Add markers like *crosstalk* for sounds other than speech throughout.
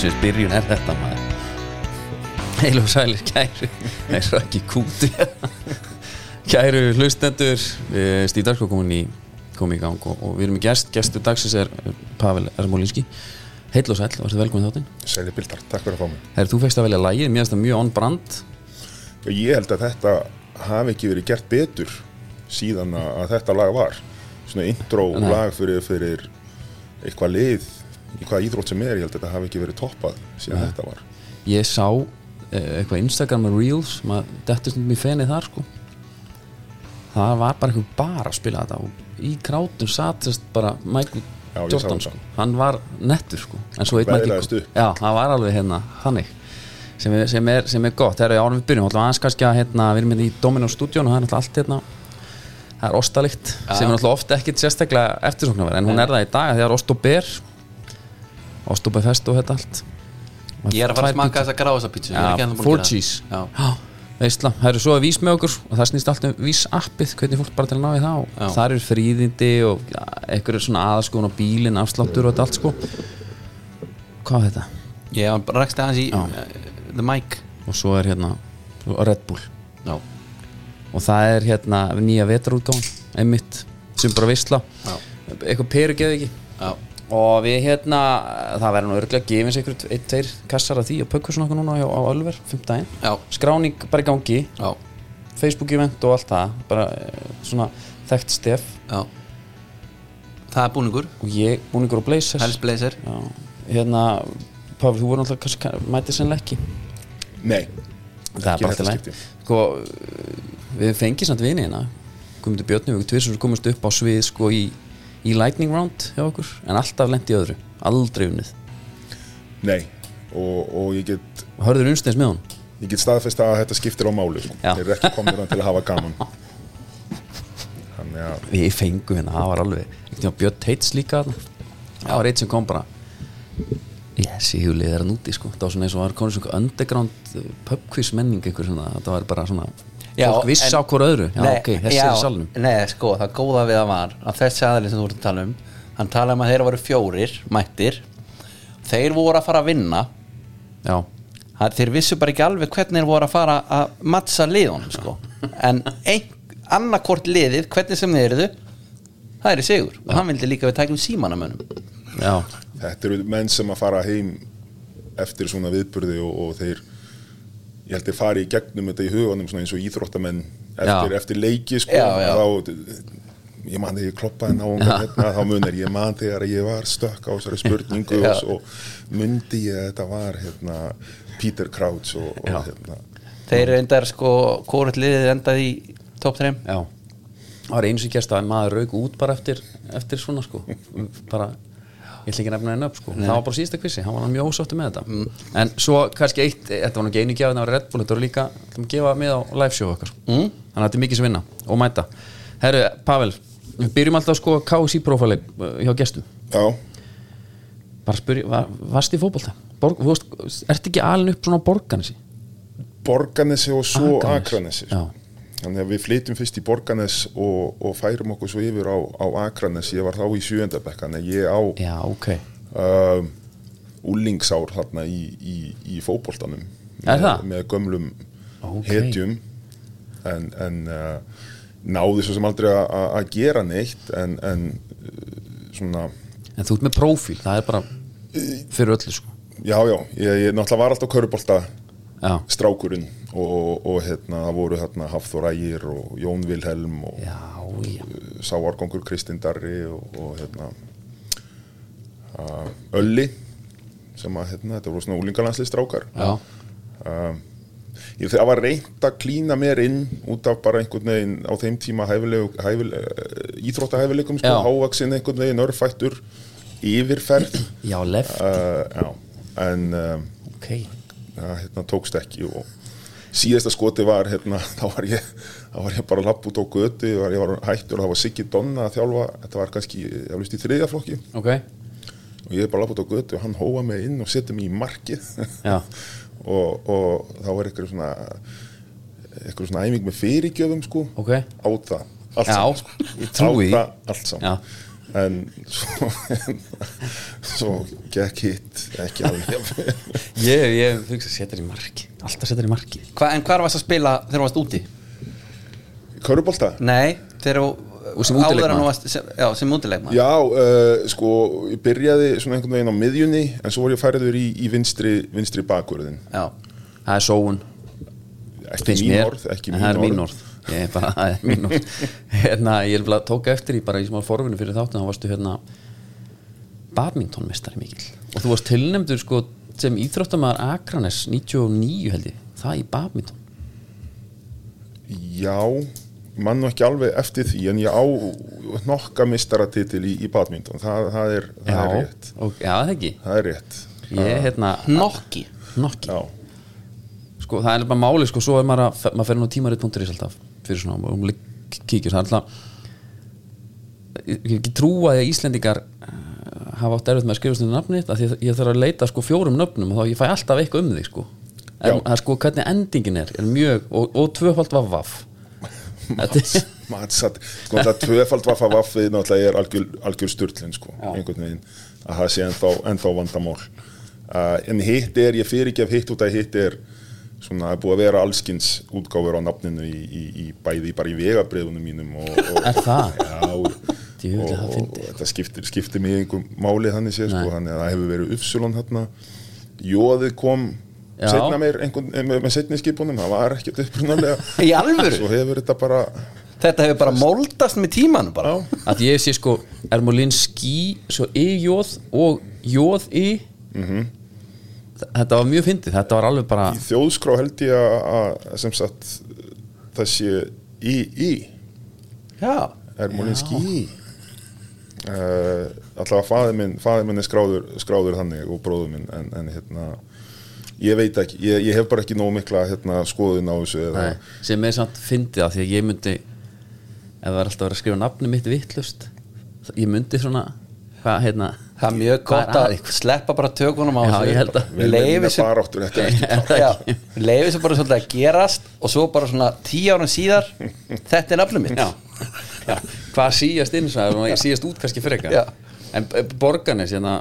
djöfisins byrjun er þetta maður? Heil og sælir kæru er svo ekki kútu Kæru hlustendur við Stíf Darsko komin í, kom í gang og, og við erum í gest, gestur dagsins er Pavel Ermolinski. Heil og sæl, varstu velkomin þáttinn. Sæli Bildar, takk fyrir að fá mig. Herri, þú fegst að velja lagið, mér finnst það mjög on brand. Og ég held að þetta hafi ekki verið gert betur síðan að þetta lag var. Svona intro Nei. lag fyrir, fyrir eitthvað lið í hvað íþrótt sem er, ég held að þetta hafi ekki verið toppað síðan þetta var. Ég sá eh, eitthvað Instagram Reels maður dettur stundum í fenið þar sko. Það var bara eitthvað bara að spila þetta og í krátum satist bara Michael Já, Jordan sko. hann var nettur sko já, það var alveg hérna þannig. Sem er, sem er, sem er gott, þegar ég árum við byrjum. Alltaf aðeins kannski að hérna, við erum hérna í Dominos stúdíun og það er alltaf allt hérna. Það er ostalikt sem er alltaf ofta ekkit sérstaklega eftirsóknarverð en hún er það í dag þegar ost og ber og ber fest og þetta allt. Ég er að fara að smaka þessa gráðsa pítsu Já, four cheese. Veistla, það eru svo að vís með okkur og það snýst alltaf um vís appið hvernig fólk bara til að ná í það og Já. það eru fríðindi og ja, einhverju svona aðskon á bílinn, afsláttur og þetta allt sko. Hvað er þetta? ég var bara rakst aðeins í Já. uh, The Mic. Og svo er hérna Red Bull. Já, og það er hérna nýja vetarútgáðan einmitt, sem bara veistla. Eitthvað peru geði ekki? Já, og við hérna, það verður nú örglega gefins einhver, ein, tveir kassar af því og pökkur svona núna á, á Ölver, 5 daginn já, skráning bara í gangi. Já, Facebook event og allt það bara eh, svona þekkt stef. Já. Það er búningur, og ég ykkur á Blazers. Hells Blazer. Já, hérna Pavel, þú voru náttúrulega kannski mætið sennilega ekki. Nei, það er bara alltaf skipti. læg sko, við fengið samt vini hérna. Guðmundur Björni, við tvisur komast upp á svið sko í, í lightning round hjá okkur, en alltaf lent í öðru. Aldrei unnið, nei og, og ég get hörður unnsteins með hún ég get staðfest að þetta skiptir á máli. Já. þeir eru ekki komin til að hafa gaman. Þannig að við fengum hérna, það var alveg Björn Teits líka það var eitt sem kom bara yes, ég hefur liðið hann úti sko. Það var svona eins og var svona underground uh, pubquiz menning einhver svona, þetta var bara svona fólk vissi en- á hvort öðru. Já, Nei, ok, þessi já, er í salnum. Nei, sko, það góða við það var að þessi aðalinn sem þú ert að tala um hann tala um að þeir voru fjórir, mættir. Þeir voru að fara að vinna. Já, það, þeir vissu bara ekki alveg hvernig þeir voru að fara að mattsa liðunum sko. en ein, annarkort liðið hvernig sem þeir eruðu það er í sigur. Og hann vildi líka við tækjum símanamönnum já, þetta eru menn sem að fara heim eftir svona viðburði og, og þeir ég held þeir fari í gegnum þetta í hugunum svona eins og íþróttamenn eftir, eftir leiki sko. Já, já. þá ég man þegar ég kloppaði náunga hérna, þá munir ég man þegar ég var stökk á þessari spurningu og svo myndi ég að þetta var hérna, Peter Crouch og, og hérna. Þeir endar sko, hvort liðið endaði í top 3 já. Það var eins og gerst að maður rauk út bara eftir eftir svona sko. Bara, ég ætla ekki að nefna henni upp sko. Það var bara síðasta kvissi, hann var mjög ósáttu með þetta. Mm. en svo kannski eitt, þetta var nú ekki einu gjafið það var Red Bull, þetta var líka, að gefa með á live show okkar, Mm. þannig að þetta er mikið sem vinna og mæta, herru, Pavel við byrjum alltaf sko KSI prófæli hjá gestum, já, bara spyrja var, varst í fótbolta, Borg, þú veist ertu ekki alin upp svona á borganesi Borganesi og svo Akranes. Akranesi Já. Þannig að við flytjum fyrst í Borganes og, og færum okkur svo yfir á, á Akranes. Ég var þá í sjöndabekk þannig að ég á já, ok, uh, úlingsár þarna í, í, í fótboltanum. Er með, með gömlum Ok. hetjum. En, en uh, náði svo sem aldrei að- gera neitt en, en uh, svona en þú ert með prófíl, það er bara fyrir öllu sko. Já já, ég, ég náttúrulega var alltaf körubolta já, strákurinn og, og hérna voru hérna Hafþór Ægir og Jón Vilhelm og já Sáargongur Kristinn Darri og, og hérna Ölli sem að hérna, þetta voru svona úlingalanslið strákar já, uh, ég, það var reynt að klína mér inn út af bara einhvern veginn á þeim tíma uh, íþróttahæfileikum sko, hávaksinn einhvern veginn örfættur yfirferð. Já, left. Uh, já, en uh, ok, það hérna, tókst ekki og síðasta skoti var hérna, *laughs* þá var ég, þá var ég bara lapp út á götu, var, ég var hættur og það var Siggi Donna að þjálfa, þetta var kannski veist í þriðja flokki. Ok. Og ég er bara lapp út á götu og hann hóa mig inn og setti mig í markið. *laughs* Og, og þá var eitthvað svona eitthvað svona æfing með fyrirgjöfum sko. Ok. Á það. Allt saman sko. á það allt saman. En svo, *laughs* svo gekk hitt ekki alveg Ég, ég hugsa að setja þér í marki Alltaf setja þér í marki. Hva, En hvar varst að spila þegar þú varst úti? Körubolta? Nei, þegar þú áður þú varst, sem, Já, sem útilegma Já, uh, sko, ég byrjaði svona einhvern veginn á miðjunni en svo var ég færður í, í vinstri, vinstri bakvörðin Já, Það er sóun. Ekki mín orð, ekki er mín orð Ég er bara, það er mín hérna, Ég er bara tóka eftir í bara í smá forvinu fyrir þáttu þá varstu hérna badmintonmestari mikill. Og þú varst tilnefndur sko sem íþróttamæður Akranes 99 held ég. Það í badminton. Já, mann nú ekki alveg eftir því en ég á nokka mistaratitil í, í badminton, það, það, er, það er rétt. og, Já, það ekki. Það er rétt. Ég hérna nokki Nokki Já, sko það er bara máli sko svo er maður að maður fer nú tímarit.is alltaf fyrir svona og um kíkjur það er alltaf ég ekki trúa því að Íslendingar uh, hafa átt erfitt með að skrifa stundu nafnið að því ég þarf að leita sko fjórum nöfnum og þá ég fæ alltaf eitthvað um þig sko. En það sko hvernig endingin er, er mjög og, og tvöfald var vaff. *laughs* Er- matsat, sko það tvöfald vaffa vaffið náttúrulega er algjör, algjör styrlun sko, Já. einhvern veginn að það sé ennþá, ennþá vandamál. Uh, en hitt er, ég fyrirgef hitt út að hitt er svona, það er búið að vera allskins útgáfur á nafninu í, í, í bæði bara í vegabriðunum mínum og, og, Er það? Já, og, Djöfull, það og, fyndið. þetta skiptir, skiptir mig einhver máli þannig sé, sko, Nei. þannig að það hefur verið uppsulun hérna, jóðið kom Já. setna meir einhvern, með, með setni skipunum, það var ekkert upprunalega *laughs* Í alvöru? svo hefur þetta bara Þetta hefur bara moldast með tímanum bara að ég sé sko Ermolinski svo y-jóð og Mhm. Þetta var mjög fyndið, þetta var alveg bara í þjóðskrá held ég að, að sem sagt sé í í. Já, er Molinski í. Uh, allavega faðir minn faðir minn er skráður, skráður þannig og bróður minn en, en hérna ég veit ekki, ég, ég hef bara ekki nóg mikla hérna, skoðun á þessu eða, Nei, sem er samt fyndið að því að ég myndi ef það er alltaf verið að skrifa nafni mitt vittlust ég myndi svona hvað hérna það er mjög gott að að sleppa bara tökunum á Já, þessu. að- það leiði *laughs* sér bara svolítið að gerast og svo bara svona tíu árum síðar þetta er nafnum mitt. Já, já, hvað síjast inn svo, síjast út kannski frekar? Já. en eh, Borganes hérna,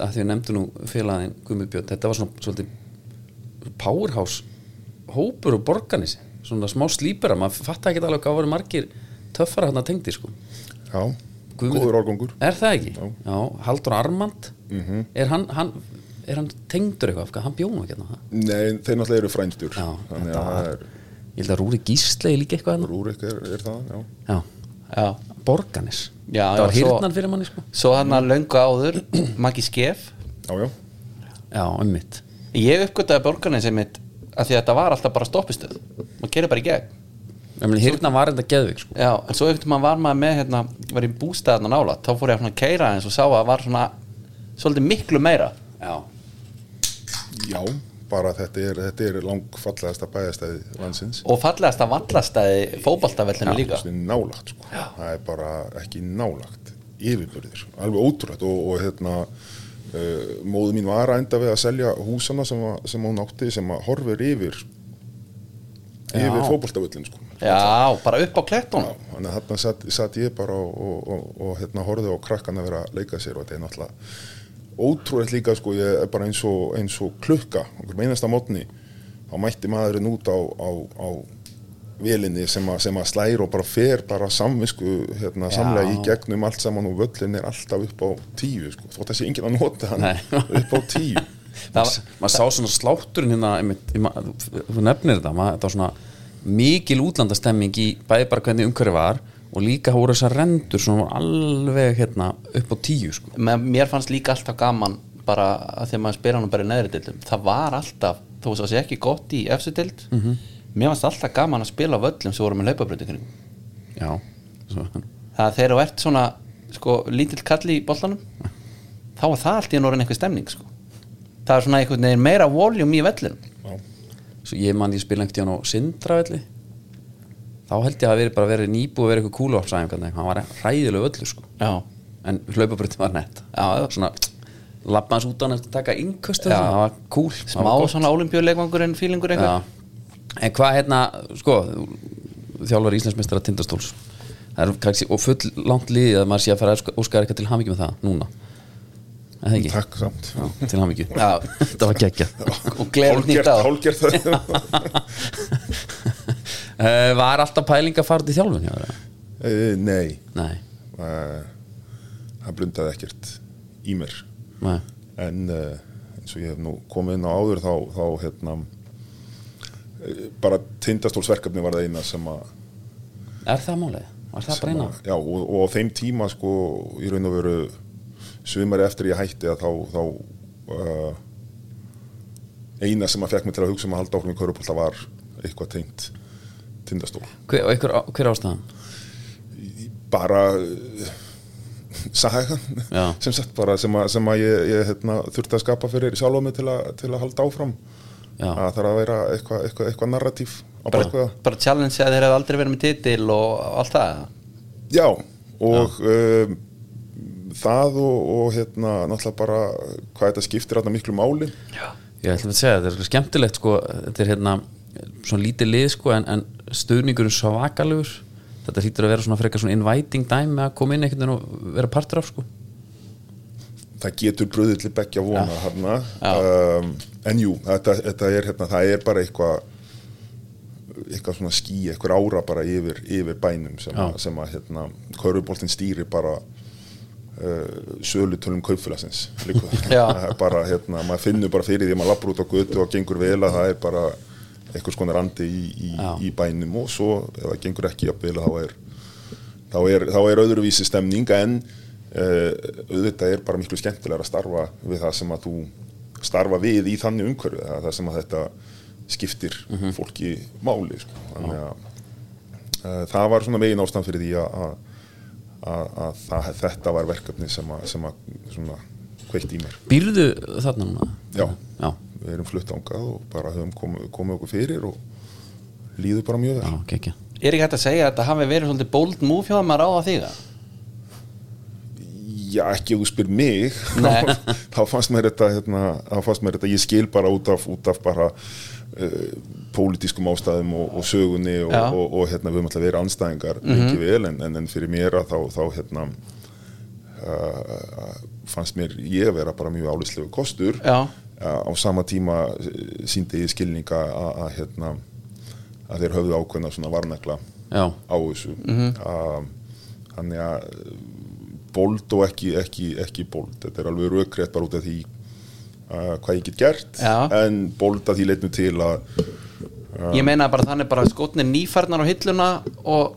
að því við nefndu nú félagin Gummibjörn, þetta var svona svolítið powerhouse hópur og Borganes, svona smá slípera maður fatta ekki alveg hvað voru margir töffara hérna tengdi sko. Já, góður árgangur. Er það ekki? Já. Já, Haldur Armand. Mhm. er, hann, hann, er hann tengdur eitthvað? Hvað, Hann bjóðum ekki hérna nei, þeir náttúrulega eru frændur. Já, þannig þetta að var það er Ég held að Rúri Gísle líka eitthvað hérna. Rúrik er, er það, já. Já, Já, Borganes. Já, Það var hýrnan fyrir manni sko. svo hann að löngu áður *clears throat* Maggi Skef já, já, Já, um mitt Ég uppgötaði borgarni sem mitt að því að þetta var alltaf bara stoppistöð. Maður gerir bara í gegn Hýrnan var enda geðvik sko. Já, en svo einhvern veginn var maður með hérna, var í bústæðna nála þá fór ég að keira eins og sá að var svona svolítið miklu meira. Já, já bara þetta er, þetta er langfallegasta bæðastæði landsins. Og fallegasta vallastæði fótboltavellinu líka. Það er nálagt sko. það er bara ekki nálagt yfirbörðir, alveg ótrúlega og, og hérna uh, móðu mín var að enda við að selja húsana sem, sem hún átti sem að horfir yfir yfir Já. fótboltavöllin sko. Já, bara upp á klettunum þannig að þarna satt, satt ég bara og, og, og, og hérna horfði á krakkana vera að leika sér og þetta er náttúrulega ótrúlega líka sko, ég er bara eins og, eins og klukka, okkur einasta mótni þá mætti maðurinn út á, á, á velinni sem, að- sem að slæra og bara fer bara samvisku hérna, samlega í gegnum allt saman og völlin er alltaf upp á tíu sko, þótt að sé enginn að nota hann. Nei. upp á tíu. *laughs* Maður mað sá svona slátturinn hérna þú þú nefnir þetta maður, þetta var svona mikil útlandastemming í bæði bara hvernig umhverfi var og líka voru þessar rendur svona voru alveg hérna upp á tíu sko. Mér fannst líka alltaf gaman bara að að maður spyr hann bara í neðri dildum það var alltaf, þó að það sé ekki gott í efstu dild, Mhm. mér fannst alltaf gaman að spila völlum sem voru með hlaupabröndingunum já svo, það að þegar þú ert svona sko, lítill kalli í bollanum *laughs* þá er það allt í enn orðin eitthvað stemning sko. það er svona veginn meira voljum í vellinum Já. Svo ég man ég spila einhvern tíðan á Sindravelli. Þá held ég að það veri bara verið nýbúið að vera eitthvað kúluápsæðing hann var ræðilega öllu sko. Já, en hlaupabröndin var nett. Svona lappa hans út á hann eftir að taka innköstu Já. það var cool smá svona olimpíuleikvangurinn fílingur einhver. Já. en hvað hérna sko þjálfur Íslandsmeistara tindastóls. Er og full langt liðið að maður sé að fara óskar eitthvað til hamingi með það núna takk samt. Já, til hamingi Já. þetta var geggja og gleður nýtt hálgert, á hálgert uh, *laughs* var alltaf pæling að fara til þjálfun uh, nei. Nei, uh, það blundaði ekkert í mér. Nei, en uh, eins og ég hef nú komið inn á áður þá, þá hérna bara tindastólsverkefni var það eina sem að er það málið? var það sem bara eina? að- já, og, og á þeim tíma sko í raun og veru sumari eftir ég hætti að þá, þá uh, eina sem að fekk mig til að hugsa um að halda ákveðum í Körupólta var eitthvað tengt tindastól hver, og hver, hver ástæðan? bara Já. *laughs* sem sagt bara sem að, sem að ég, ég hérna, þurfti að skapa fyrir sjálfa mig til, til að halda áfram Já. að það þarf að vera eitthvað eitthva, eitthva narratív bara, bara challenge að þeir hefði aldrei verið með titil og allt það Já, og um, það og, og hérna náttúrulega bara hvað þetta skiptir hérna miklu máli ég ætlum að segja, þetta er skemmtilegt sko, þetta er hérna svona lítið lið sko, en, en stuðningurinn svakalugur þetta hlýtur að vera svona frekar svona inviting dæmi að koma inn einhvern veginn og vera partur af sko. það getur bröðið til beggja vona hérna Já. um, en jú, þetta, þetta er hérna, það er bara eitthvað eitthvað svona ský, eitthvað ára bara yfir, yfir bænum sem, Já. að, sem að hérna, Köruboltin stýri bara sölutölum kaupfélagsins *laughs* bara, hérna, maður finnur bara fyrir því að maður lappur út á götu og gengur vel að það er bara eitthvað skonar andi í, í, í bænum og svo ef það gengur ekki að þá er þá er, þá er öðruvísi stemning en uh, auðvitað er bara miklu skemmtilega að starfa við það sem að þú starfa við í þannig umhverfi það það sem að þetta skiptir fólki máli sko. þannig að uh, það var svona megin ástæðan fyrir því að, að, að, að það, þetta var verkefni sem að, sem að svona kveikt í mér býrðu þarna núna? Já. já, við erum flutt ángað og bara höfum komið, komið okkur fyrir og líður bara mjög vel já, geggja er ekki hægt að segja að þetta hafi verið svolítið bold move hjá þeim að ráða því það Já, ekki ef þú spyr mig Nei. *laughs* þá fannst mér þetta hérna, þá fannst mér þetta, ég skil bara út af, út af bara uh, pólitískum ástæðum og, og sögunni og, og, og hérna, við höfum alltaf verið anstæðingar mm vel, en, en, en fyrir mér að þá, þá hérna uh, fannst mér ég vera bara mjög álislegu kostur. Uh, á sama tíma síndi ég skilninga að, að hérna að þeir höfðu ákveðna svona varnekla já, á þessu. Um, þannig að bold og ekki, ekki, ekki bold. Þetta er alveg raukrétt bara út af því uh, hvað ég get gert Já. en bold að því leitnum til að ég meina bara þannig bara skotnir nýfarnar á hilluna og,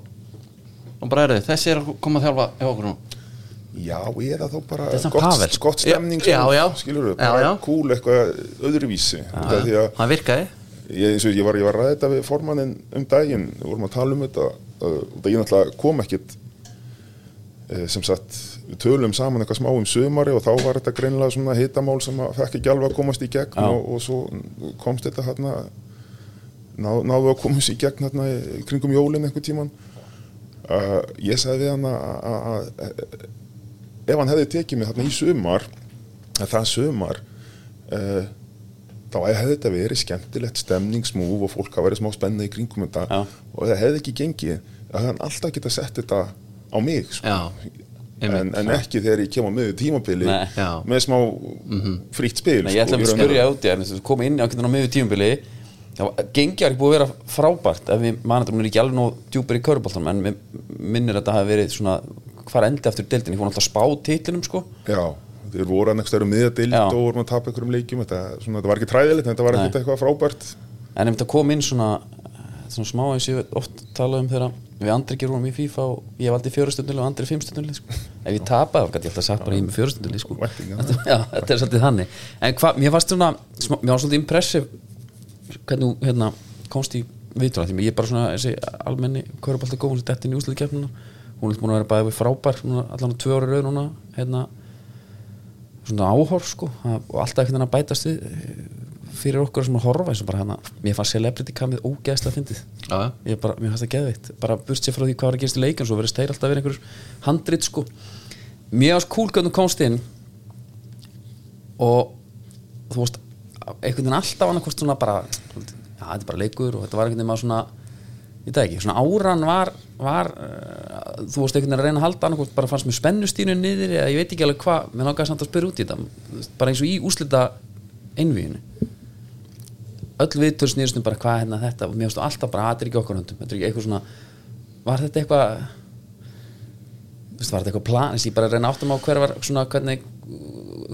og bara eru þessi er að koma að þjálfa hjá okkur nú. Já, eða þá bara er gott, gott stemning Já, já. skilur við, Já, bara já. cool eitthvað öðruvísi. Það virkaði. Ég, ég var, ég var að ræða þetta við formannin um daginn, við vorum að tala um þetta og ég náttúrulega kom ekkit uh, sem sagt við tölum saman eitthvað smá um sömari og þá var þetta greinilega svona hitamál sem að fekk ekki alveg að komast í gegn Já. og, og svo komst þetta hérna ná, náðu að komast í gegn hérna í kringum jólin einhver tíman uh, ég sagði við hann að- ef hann hefði tekið mig þarna í sumar að það sumar uh, þá hefði þetta verið skemmtilegt stemningsmúf og fólk hafa verið smá spennið í kringum þetta Já. og það hefði ekki gengið. Að hann alltaf geta sett þetta á mig sko. já, en, en ekki þegar ég kem á miður tímabili með smá frítt spil Nei, ég ætla sko, að og spyrja að koma inn á miður tíumbili gengi er ekki búið að vera frábært ef við mannatum hún er ekki alveg nóg djúpar í köruboltanum en mér minnir að þetta hafi verið svona hvar endi eftir deildin, ég fór alltaf að spá titlinum sko. Já, þeir voru að nekst um miðadild Já. og vorum að tapa einhverjum leikjum. Þetta, svona, þetta var ekki træðilegt, þetta var ekkert eitthvað frábært. En ef þetta kom inn svona svona smá eins og ég oft talað um þegar við andri gerum í FIFA og ég hef aldrei fjórastundunli og andri fimmstundunli sko. ef ég tapaði þá gæti ég alltaf sagt bara ég er með fjórastundunli sko. Þetta- Já, er svolítið þannig. En hvað, mér varst svona mér var svolítið impressiv hvernig þú hérna, komst í viðtráð því. Ég er bara svona þessi almenni körubalta góð, hún er dættin í úsliðkeppnuna hún er búin að vera bæðið við frábær núna, allan á tvö ári rauð núna hérna, svona áhorf sko. Að- og alltaf að bætast við eh, fyrir okkur sem að horfa eins og bara hérna mér fannst celebrity kamið ógeðslega fyndið. Ég bara, mér fannst það geðveitt bara burt sér frá því hvað var að gerast í leikin svo verið steir alltaf verið einhver handrit sko. Mér varst cool hvernig komst inn og þú veist einhvern veginn alltaf annað hvort svona bara já, þetta er bara leikur og þetta var einhvern veginn maður svona ég það ekki, svona áran var, var uh, þú varst einhvern veginn að reyna að halda annarkvort bara fannst með spennustínu niður eða ég veit ekki alveg hvað, mér langaði samt að spyrja út í þetta Þú veist, bara eins og í úslita einvíðinu öll viðtöl snýrst um bara hvað hérna þetta og mér finnst alltaf bara að þetta er ekki okkar höndum. Þetta er ekki eitthvað svona var þetta eitthvað þú veist, var þetta eitthvað plan þess að ég bara reyna áttum á hver var svona hvernig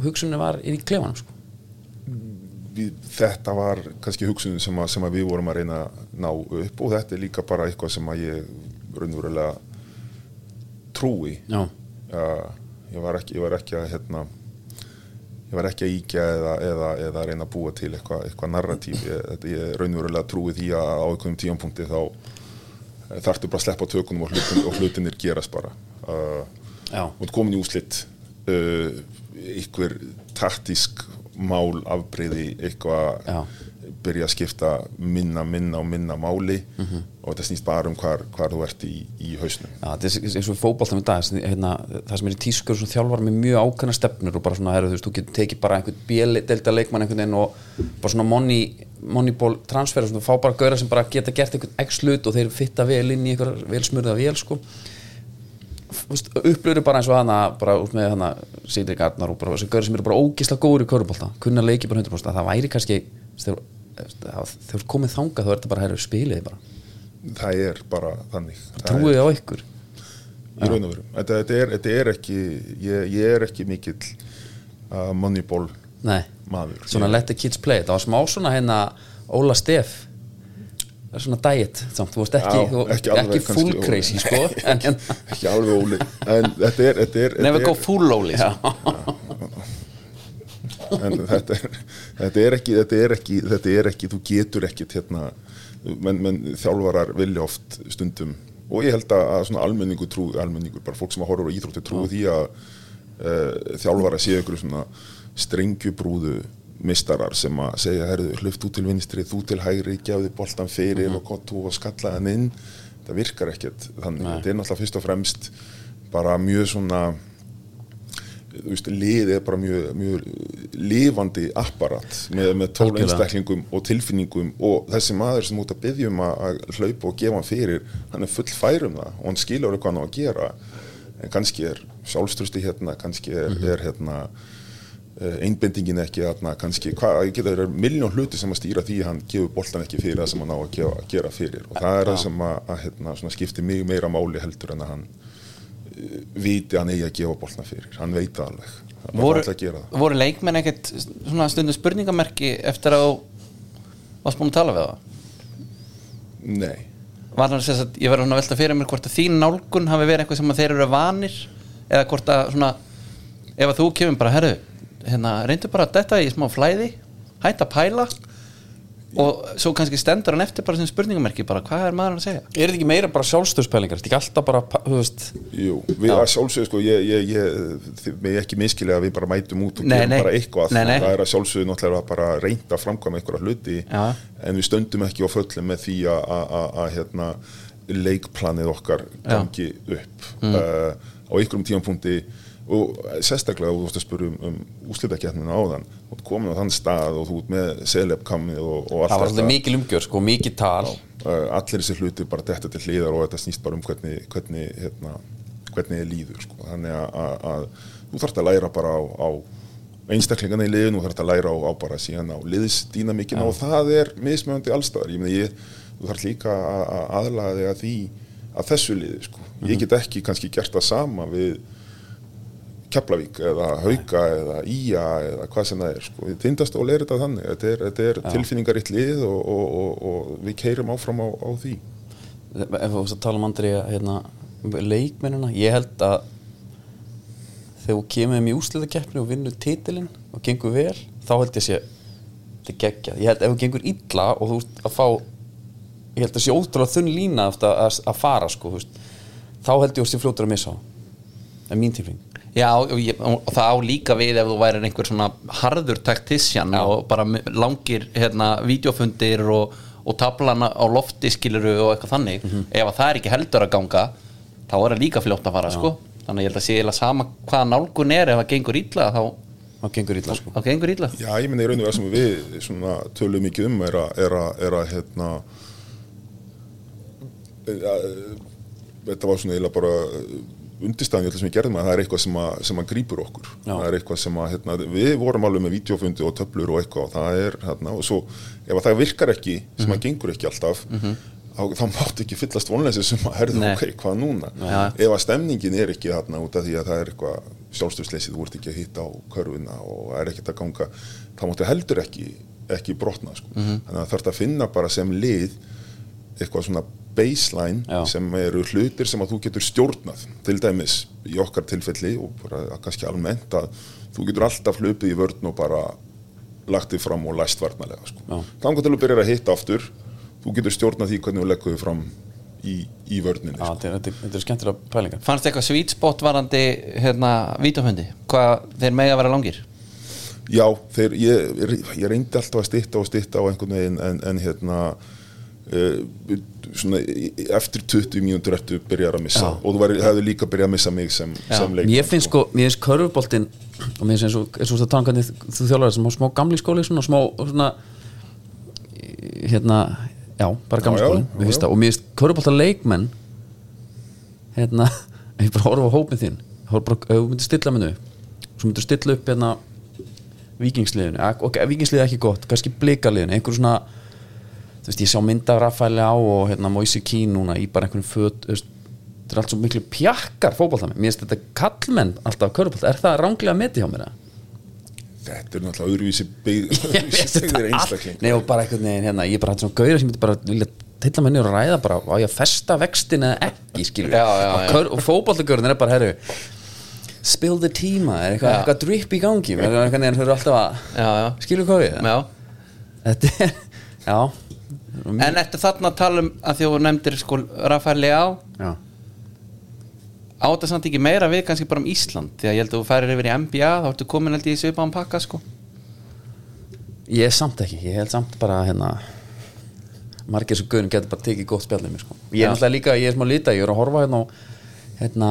hugsunni var inn í klefanum sko. Við, þetta var kannski hugsunin sem, að, sem að við vorum að reyna að ná upp og þetta er líka bara eitthvað sem að ég raunverulega trúi. Uh, ég, var ekki, ég var ekki að hérna, ég var ekki að íkja eða, eða, eða reyna að búa til eitthvað, eitthvað narratív ég, ég raunverulega trúi því að á einhverjum tíampunkti þá eh, þarftu bara að sleppa tökunum og, hlutin, og hlutinir gerast bara. Uh, og komin í úslit uh, einhver taktísk mál afbreyði eitthvað byrja að skipta minna, minna og minna máli og þetta snýst bara um hvar, hvar þú ert í, í hausnum. Já þetta er eins og fótboltanum í dag hérna, það sem er í tískur og þjálfar með mjög ákveðna stefnur og bara svona, herru, þú veist, þú getur tekið bara einhvern bjöl-delta leikmann einhvern veginn og bara svona money, moneyball transfer og svona, fá bara gauðra sem bara geta gert einhvern hlut og þeir fitta vel inn í einhver vel smurða vel, sko upplöru bara eins og hana bara út með hana Sýdrik Arnar og bara þessi gauðra sem eru bara ógislega góður í körubólta kunna leiki bara 100% að það væri kannski þegar komið þangað þá er þetta bara herru spiliði bara. Það er bara þannig. Trúið á ykkur. Í raun og veru. Þetta, þetta, er, þetta er ekki ég, ég er ekki mikill uh, moneyball Nei, maður. Svona let the kids play það var smá svona hérna Óla Steff það er svona diet samt, þú veist ekki, Já, þú, ekki ekki, alveg full kannski crazy sko, en hérna ekki alveg óli. En þetta er, þetta er, go er, full óli já, en þetta er, þetta er ekki þetta er ekki, þetta er ekki þú getur ekkit hérna menn, menn þjálfarar vilja oft stundum og ég held að, að svona almenningu trú almenningur, bara fólk sem að horfa á íþrótti trúi því að uh, þjálfara séu ykkur svona strengjubrúðu mistarar sem að segja hluft út til vinstri, þú til hægri gefði boltan fyrir og gott þú og skalla hann inn það virkar ekkert þannig, Nei. þetta er náttúrulega fyrst og fremst bara mjög svona þú veist, liðið er bara mjög, mjög lifandi apparat með, með tól Algjörlega. einstaklingum og tilfinningum og þessi maður sem út að byggja um að að hlaupa og gefa fyrir hann er full fær um það og hann skilur eitthvað hann á að gera en kannski er sjálfströsti hérna kannski er, Mhm. er hérna einbendingin ekki hérna, kannski, hvað, ég geta þeirra miljón hluti sem að stýra því að hann gefur boltan ekki fyrir það sem hann á að gefa, gera fyrir. Og það er það sem að, að hérna, skiptir mig meira máli heldur en að hann eh, viti að hann eigi að gefa boltan fyrir. Hann veit það alveg, bara voru, að það. voru leikmenn ekkert svona stundum spurningamerki eftir að varst búin að tala við það nei, var það þess að ég svona að velta fyrir mér hvort að þín nálgun hafi verið eitthvað sem að þeir eru vanir eða hvort að svona ef að þú kemur bara, herru hérna, reyndu bara að detta í smá flæði hætta að pæla og svo kannski stendur hann eftir bara sem spurningamerki bara hvað er maður að segja er þetta ekki meira bara sjálfstöðspælingar þetta er ekki alltaf bara, þú veist jú, við að sjálfsögðu sko, ég, ég, ég, mig ekki miskilega að við bara mætum út og Nei, gerum nei. bara eitthvað Nei, nei. það er að sjálfsögðu náttúrulega bara reynda að framkvæma einhverja hluti Já. en við stöndum ekki á föllum með því að- að að- að, hérna, leikplanið okkar gangi upp Mm. uh, á einhverjum tímapunkti og sérstaklega þú vorst að spura um, um úslitakjarnina áðan. Þú ert komin á þann stað og þú ert með selebkamið og, og allt það var þetta. alltaf mikil umgjör sko, mikil tal. Allir þessi hluti bara detta til hliðar og þetta snýst bara um hvernig hvernig, hérna, hvernig þið líður sko. þannig að, þú þarft að læra bara á, á einstaklingana í liðinu, þú þarft að læra á, á bara síðan á liðsdýnamikina og það er mismjöndi allstaðar, ég meina ég þú þarft líka að, að aðlaga þig að því að þessu liði, sko. Ég get ekki kannski gert það sama við Keflavík eða Hauka eða Ía eða hvað sem það er sko. tindastól er þetta þannig þetta er, þetta er tilfinningaritt lið og, og, og, og við keirum áfram á, á því. Ef þú tala um Andri hérna, um leikmennina, ég held að þegar þú kemur þeim í úslitakeppni og vinnur titilinn og gengur vel, þá held ég sé þetta er geggjað, ég held ef þú gengur illa og þú veist að fá ég held að sé ótrúlega þunn lína að, að, að fara sko, þú þá held ég að sé fljótur að missa á. Það er mín tilfing Já, og, ég, og það á líka við ef þú værir einhver svona harður taktisjan og bara langir hérna, vídeofundir og, og tablana á lofti skiluru og eitthvað þannig. Ef að það er ekki heldur að ganga þá er það líka fljótt að fara sko. þannig að ég held að sé eiginlega sama hvaða nálgun er ef það gengur illa þá, þá gengur illa sko. þá gengur illa. Já, ég minna í raun og veru sem við svona, tölum mikið um er að, er að, er að hérna, uh, þetta var svona eiginlega bara undirstæðan í öllu sem við gerðum að það er eitthvað sem að, sem að grípur okkur Já. það er eitthvað sem að, hérna, við vorum alveg með videofundi og töflur og eitthvað og það er, hérna, og svo ef að það virkar ekki, sem að gengur ekki alltaf þá, þá mátt ekki fyllast vonleysi sem að herðu, ok, hvað núna Já. ef að stemningin er ekki þarna út af því að það er eitthvað sjálfstöðsleysið, þú ert ekki að hitta á körfuna og það er ekkert að ganga þá máttu heldur ekki, ekki brotna sko. þannig að þarf að finna bara sem lið eitthvað svona baseline Já. sem eru hlutir sem að þú getur stjórnað til dæmis í okkar tilfelli og bara kannski almennt að þú getur alltaf hlupið í vörn og bara lagt þig fram og læst varnalega sko. Þannig til að byrja að hitta aftur þú getur stjórnað því hvernig þú leggur þig fram í, í vörninni Já, sko. þetta er- þetta er- þetta er skemmtilega pælingar Fannst eitthvað sweet spot varandi hérna, vítafundi? Hvað þeir mega að vera langir? Já, þeir, ég, ég reyndi alltaf að stytta og stytta á einhvern veginn en, en hérna svona, í- í- eftir 20 mínútur ertu byrjar að missa. Já. og þú hefði líka byrjað að missa mig sem, sem leikmann Mér finnst sko, mér finnst körfuboltinn og mér finnst eins og, það tala um þú þjálfur sem á smá gamli skóli svona smá svona hérna, já, bara gamli skóli mér finnst það, og mér finnst körfubolta leikmenn hérna, *laughs* ég bara horfa á hópin þín horfa bara, þú myndir stilla minnu svo myndir stilla upp hérna vikingsliðinu, ok, vikingsliðið er ekki gott kannski blikaliðinu, einhver svona þú veist, ég sá mynda af Rafaeli á og hérna Moise Keane núna í bara einhvern föt þú veist, þetta er allt svo miklu pjakkar fótballtami, mér finnst þetta kallmenn alltaf körfballta, er það ránglega að meti hjá mér eða? Þetta er náttúrulega öðruvísi byggð *laughs* Ég veist byggðir þetta allt einstakling Nei og bara einhvern veginn hérna, ég bara hætti svona gauðir sem myndi bara vilja teilla með niður og ræða bara á ég að festa vextin eða ekki skilur Já, já, og, já. kör- og fótballtagörðin er bara herru spill the tíma, er eitthvað, Já. eitthvað drip í gangi? Þau eru alltaf að Já, já. Skilur hvað við Já. Þetta er, já En eftir þarna að tala um að þjóðu nefndir sko Rafael Leá já, á þetta samt ekki meira við kannski bara um Ísland? Því að ég held að þú færir yfir í NBA þá ertu komin held ég í svipaðan pakka sko. Ég er samt ekki. Ég held samt bara hérna margir sem gauðin getur bara tekið gott spjallið mér sko. ég er náttúrulega líka, ég er smá lita ég er að horfa hérna á hérna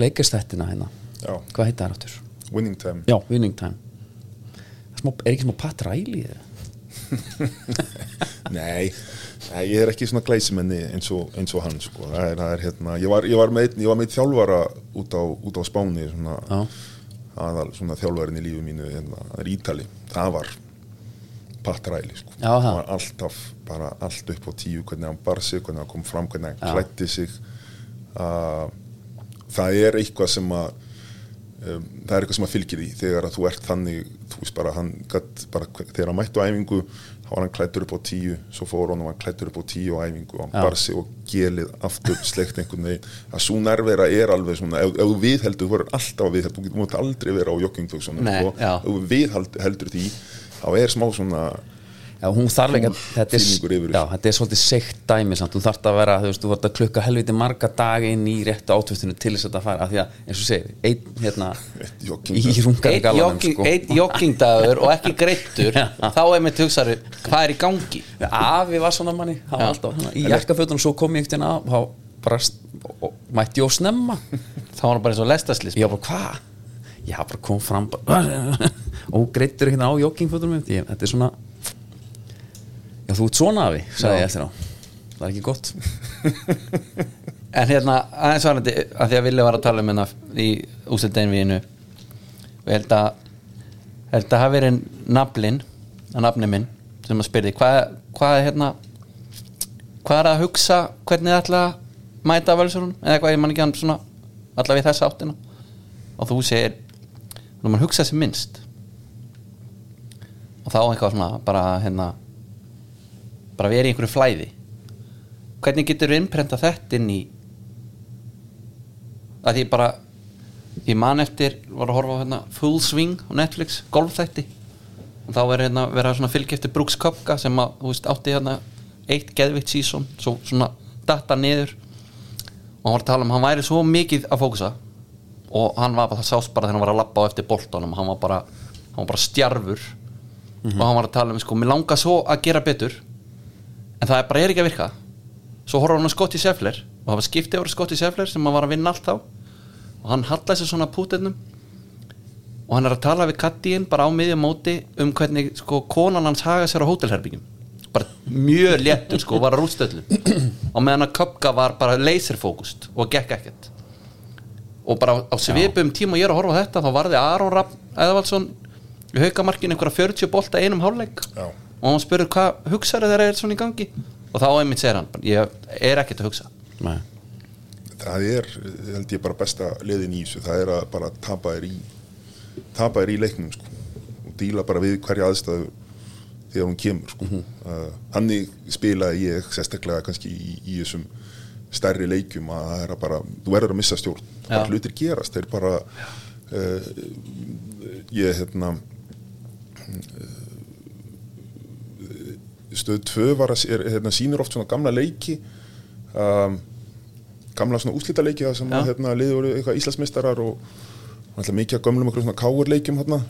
leikastættina hérna. Já. hvað heita það áttur? Winning time. Já, winning time. Smá, Er ekki smá Pat Riley eða? *laughs* Nei, ég er ekki svona glæsimenni eins og, eins og hann sko. það er, það er, hérna, ég, var, ég, var með, ég var með þjálfara út á, út á Spáni svona, aðal svona þjálfarin í lífi mínu hérna, það er Ítali, það var Pat Riley sko. Það. var alltaf bara allt upp á tíu hvernig hann bar sig, hvernig hann kom fram hvernig hann klætti sig uh, það er eitthvað sem að um, það er eitthvað sem að fylgir því þegar að þú ert þannig þú veist bara hann gat, bara, þegar hann mættu æfingu þá var hann klættur upp á tíu svo fór hann og hann klættur upp á tíu á æfingu og hann Já. bar sig og gelið aftur sleikt einhvern veginn að svo nærvera er alveg svona ef, ef þú viðheldur, þú verður alltaf að viðheldur þú mútið aldrei vera á joggingbuxunum Nei, sko. ef þú viðheldur heldur því þá er smá svona Já, hún þarf ekki að þetta er, já, þetta er svolítið seikt dæmi samt, þú þarf að vera, þú veist, þú vart að klukka helviti marga daga inn í réttu átvistinu til þess að þetta fara, af því að, eins og segir einn, hérna, í rungar Eitt galanum, sko. einn joggingdagur og ekki greittur *laughs* þá er mitt hugsaður hvað er í gangi? Afi var svona manni, hann var Já. alltaf hana, í jakkafötunum, svo kom ég ekkert inn að, þá bara, mætti ég og snemma. Þá var hann bara eins og lestaslis var bara, hvað? ég bara kom fram bara, og greittur hérna á joggingfötunum þetta er svona já, þú ert svona afi, sagði ég eftir á. Það er ekki gott. *laughs* En hérna, aðeins varandi að því að Villi var að tala um hérna í úsildeinvíinu og ég held að held að hafi verið naflin að nafni minn sem að spyrði hvað, hvað er hérna hvað er að hugsa hvernig þið ætla að mæta völsurinn eða eitthvað ég man ekki hann svona allavega í þessa áttina. Og þú segir þú mann hugsa sem minnst. Og þá eitthvað svona bara hérna bara verið í einhverju flæði. Hvernig getur þú innprenta þetta inn í að því bara ég man eftir, var að horfa á hérna Full Swing á Netflix, golfþætti. Og þá er hérna verið að svona fylgja eftir Brooks Kopka sem að, þú veist, átti hérna eitt geðvikt sísón, svo svona datta niður. Og hann var að tala um, hann væri svo mikið að fókusa. Og hann var bara, það sást bara þegar hann var að labba á eftir boltanum, hann var bara hann var bara stjarfur. Og hann var að tala um, sko, mér langar svo að gera betur en það er bara er ekki að virka. Svo horfður hann á Scotty Scheffler og það var skiptið yfir Scotty Scheffler sem var að vinna allt þá. Og hann hallaði sér svona pútinnum og hann er að tala við kattíinn bara á miðjum móti um hvernig sko konan hans haga sér á hótelherbyggjum bara mjög léttur sko og var að rústöðlu og meðan að Köpka var bara laserfókust og gekk ekkert. Og bara á svipum tíma og ég er að horfa á þetta þá varði Aron Rapp Eðvaldsson í haukamarkinu einhverja 40 bolta einum hálfleik. Já. Og hann spurur hvað hugsaðu þeirra er svona í gangi? Og þá einmitt segir hann ég er ekkert að hugsa. Nei. það er, held ég bara besta liðin í þessu, það er að bara tapa þér í tapa þér í leiknum sko, og díla bara við hverja aðstæðu þegar hún kemur sko. uh, hannig spilaði ég sérstaklega kannski í, í þessum stærri leikjum að það er að bara þú verður að missa stjórn, það er hlutir gerast. Þeir bara uh, ég hérna stöð 2 var að er, hérna, sýnir oft svona gamla leiki um, gamla svona úslita leiki það sem Já. að, hérna, liður voru eitthvað Íslandsmeistarar og alltaf mikið að gömlum okkur svona káur leikjum hérna,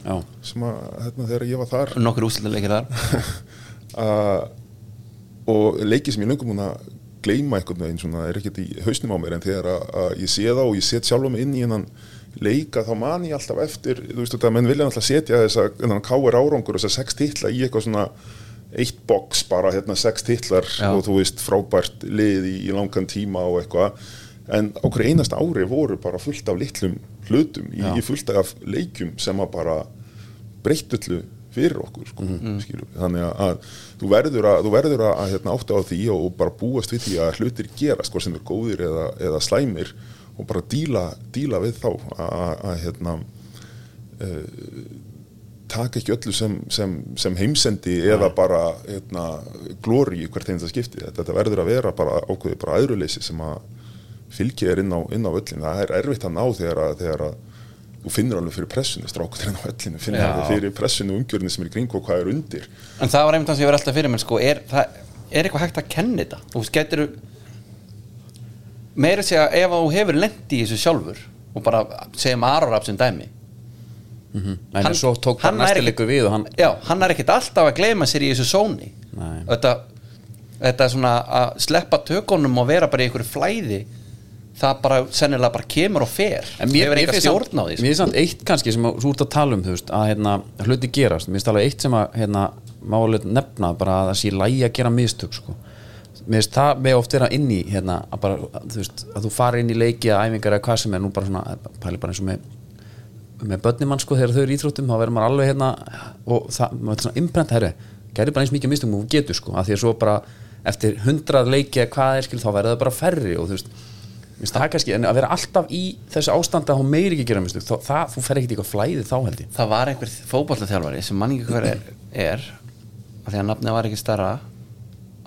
sem að hérna, þegar ég var þar. Nokkur úsleikir þar. *laughs* Uh, og leiki sem ég löngum hún að gleyma einhvern veginn svona er ekkert í hausnum á mér en þegar að, að ég sé það og ég set sjálfum inn í hennan leika þá man ég alltaf eftir þú veist þetta, menn vilja alltaf setja þess að þennan káir árangur þess að sex titla í eitthvað svona eitt box bara hérna sex titlar Já. og þú veist frábært lið í, í langan tíma og eitthvað en hverju einasta ári voru bara fullt af litlum hlutum í, í fullt af leikjum sem að bara breyttullu fyrir okkur sko, Mhm. mm. þannig að, að þú verður að, þú verður að, að hérna, átta á því og, bara búast við því að hlutir gerast hvort sem er góðir eða, eða slæmir og bara díla, díla við þá að, að hérna uh, taka ekki öllu sem, sem, sem heimsendi eða bara hérna, glóri í hvert einasta skipti. Þetta, þetta verður að vera bara ákveði bara aðruleysi sem að fylgja er inn á, inn á öllin það er erfitt að ná þegar að, þegar að þú finnur alveg fyrir pressunni, strákur inn á öllinu finnur Já. alveg fyrir pressunni og umgjörni sem er í kring og hvað er undir. En það var einmitt það sem ég var alltaf fyrir mér sko, er, það, er eitthvað hægt að kenna þetta? Og þú veist, getur meira segja ef þú hefur lendi í þessu sjálfur og bara segjum Arorab sem dæmi En hann, svo tók hann er ekki- leikur við hann já, hann er ekkert alltaf að gleyma sér í þessu sóni Nei. þetta, þetta er svona að sleppa tökunum og vera bara í einhverju flæði það bara sennilega bara kemur og fer En mér, mér eitthvað stjórn á því sko. Mér finnst samt eitt kannski sem þú ert að tala um veist, að hérna, hluti gerast Mér finnst alveg eitt sem að hérna, má alveg nefna bara að það sé lægi að gera mistök sko. Mér finnst það með oft vera inn í hérna, að, bara, þú veist, að þú fari inn í leiki að æfingar eða hvað sem er nú bara svona pæli bara eins og með með börnimann sko þegar þau eru íþróttum þá verður maður alveg hérna og það, maður er svona imprenta herri, gerði bara eins mikið mistökum og getur sko, að því að svo bara eftir hundrað leiki eða hvað er skil þá verður það bara færri og þú veist Mér finnst það kannski, en að vera alltaf í þessu ástandi að hún meiri ekki gera mistök. Þá, það, þú fer í eitthvað flæði þá held ég. Það var einhver fótballaþjálfari sem mann ekki hver er, er af því að nafnið var ekki stærra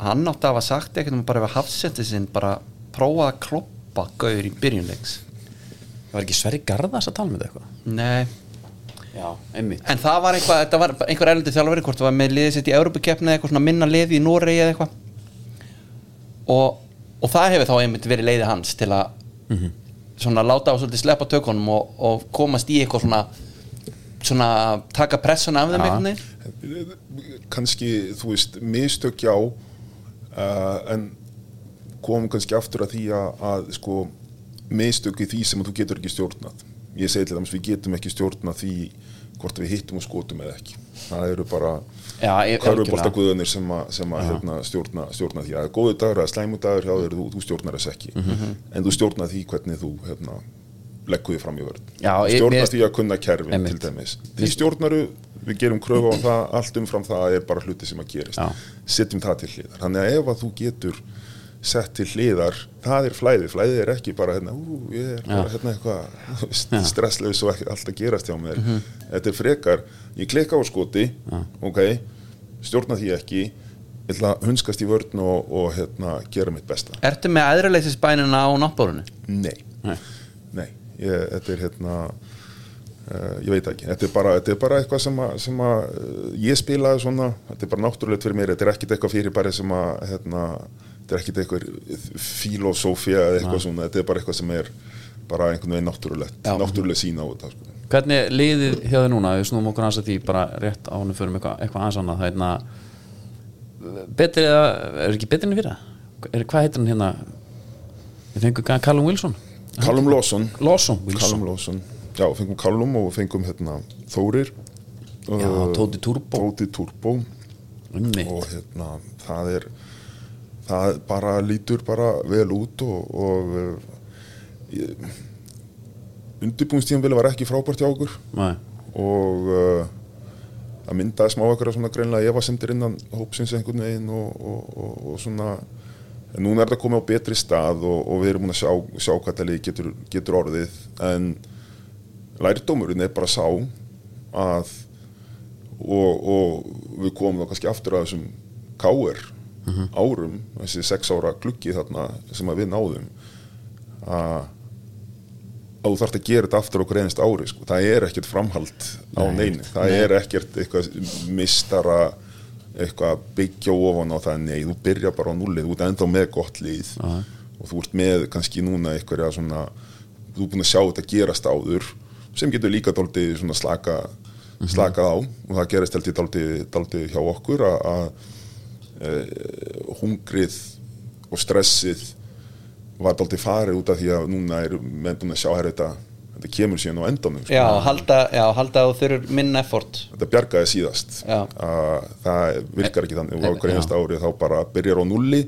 hann átti að hafa sagt ekkert um bara var ekki Sverri Garðas að tala með þetta eitthvað? Nei, Já, einmitt. En það var eitthvað þetta var einhver erlendi þjálfari hvort það var með liðið sitt í Európa-keppni eða eitthvað svona minna liði í Noregi eða eitthvað. Og, og það hefur þá einmitt verið leiði hans til að svona láta á svolítið sleppa tökunum og, og komast í eitthvað svona svona taka pressuna af þeim einhvern veginn. Kannski, þú veist, mistök já uh, en komum kannski aftur að því að, að sko, mistök í því sem þú getur ekki stjórnað. Ég segi til dæmis við getum ekki stjórnað því hvort við hittum og skotum eða ekki. Það eru bara Já, ég- körfubolta algjörlega. guðunir sem að, hérna, stjórna, stjórna því. Að góðu dagur eða slæmu dagur hjá þér, þú, þú stjórnar þess ekki. En þú stjórnar því hvernig þú hérna, leggur því fram í vörð ég- stjórnar mér- því að kunna kerfin Einmitt. til dæmis. Því stjórnaru, við gerum kröfu á það allt umfram það er bara hluti sem að gerist. Já. setjum það til hliðar. Þannig að ef að þú getur sett til hliðar, það er flæði flæði er ekki bara hérna, ú, ég er bara hérna eitthvað stresslaus og ekki allt að gerast hjá mér. Þetta er frekar, ég klikka á skoti ok, stjórna því ekki ég ætla að hunskast í vörn og, og hérna, gera mitt besta. Ertu með aðraleysisbænina á náttbórunu? Nei, Nei. nei ég, þetta er hérna uh, ég veit ekki, þetta er bara, þetta er bara eitthvað sem að, sem að uh, ég spilaði svona, þetta er bara náttúrulegt fyrir mér þetta er ekkit eitthvað fyrir bara sem að hérna, þetta er ekkit eitthvað filosófía eða eitthvað svona, þetta er bara eitthvað sem er bara einhvern veginn náttúrulegt Já. náttúruleg sína á þetta sko. Hvernig er liðið hjá þið núna, við snúum okkur aðeins að því bara rétt á henni fyrir eitthvað, eitthvað aðeins annað. Það er hérna betri eða, er ekki betri enn fyrir er, hvað heitir hann hérna? Við fengum Callum Wilson. Callum Lawson. Lawson, Wilson. Callum Lawson, já, fengum Callum og fengum hérna Þórir. Já, uh, Tóti Turbo. Tóti Turbo. Einmitt. og hérna það er það bara lítur bara vel út og, og undirbúinstíðanbili var ekki frábært hjá okkur Nei. og uh, það myndaði smá okkur svona greinlega efasendir innan hópsins einhvern veginn og, og, og, og svona núna er þetta komið á betri stað og, og við erum búin að sjá, sjá hvað það getur, getur orðið en lærdómurinn er bara sá að og, og við komum þá kannski aftur að þessum káir árum, þessi sex ára gluggi þarna sem við náðum að þú þarfst að gera þetta aftur okkur einast ári sko. það er ekkert framhald á neinu. Það er ekkert eitthvað mistara eitthvað að byggja ofan á það nei, þú byrja bara á nullið þú ert ennþá með gott líð og þú ert með kannski núna eitthvað svona, þú ert búin að sjá þetta gerast áður sem getur líka svona slaka slakað á. Og það gerist dálítið hjá okkur að, hungrið og stressið var dálítið farið út af því að núna er menn búin að sjá hér þetta þetta kemur síðan á endanum sko. Já, halda, já, halda þú þurfur minn effort. Þetta bjargaði síðast. Að það virkar ekki þannig. Og á Já. hverju einasta ári þá bara byrjar á nulli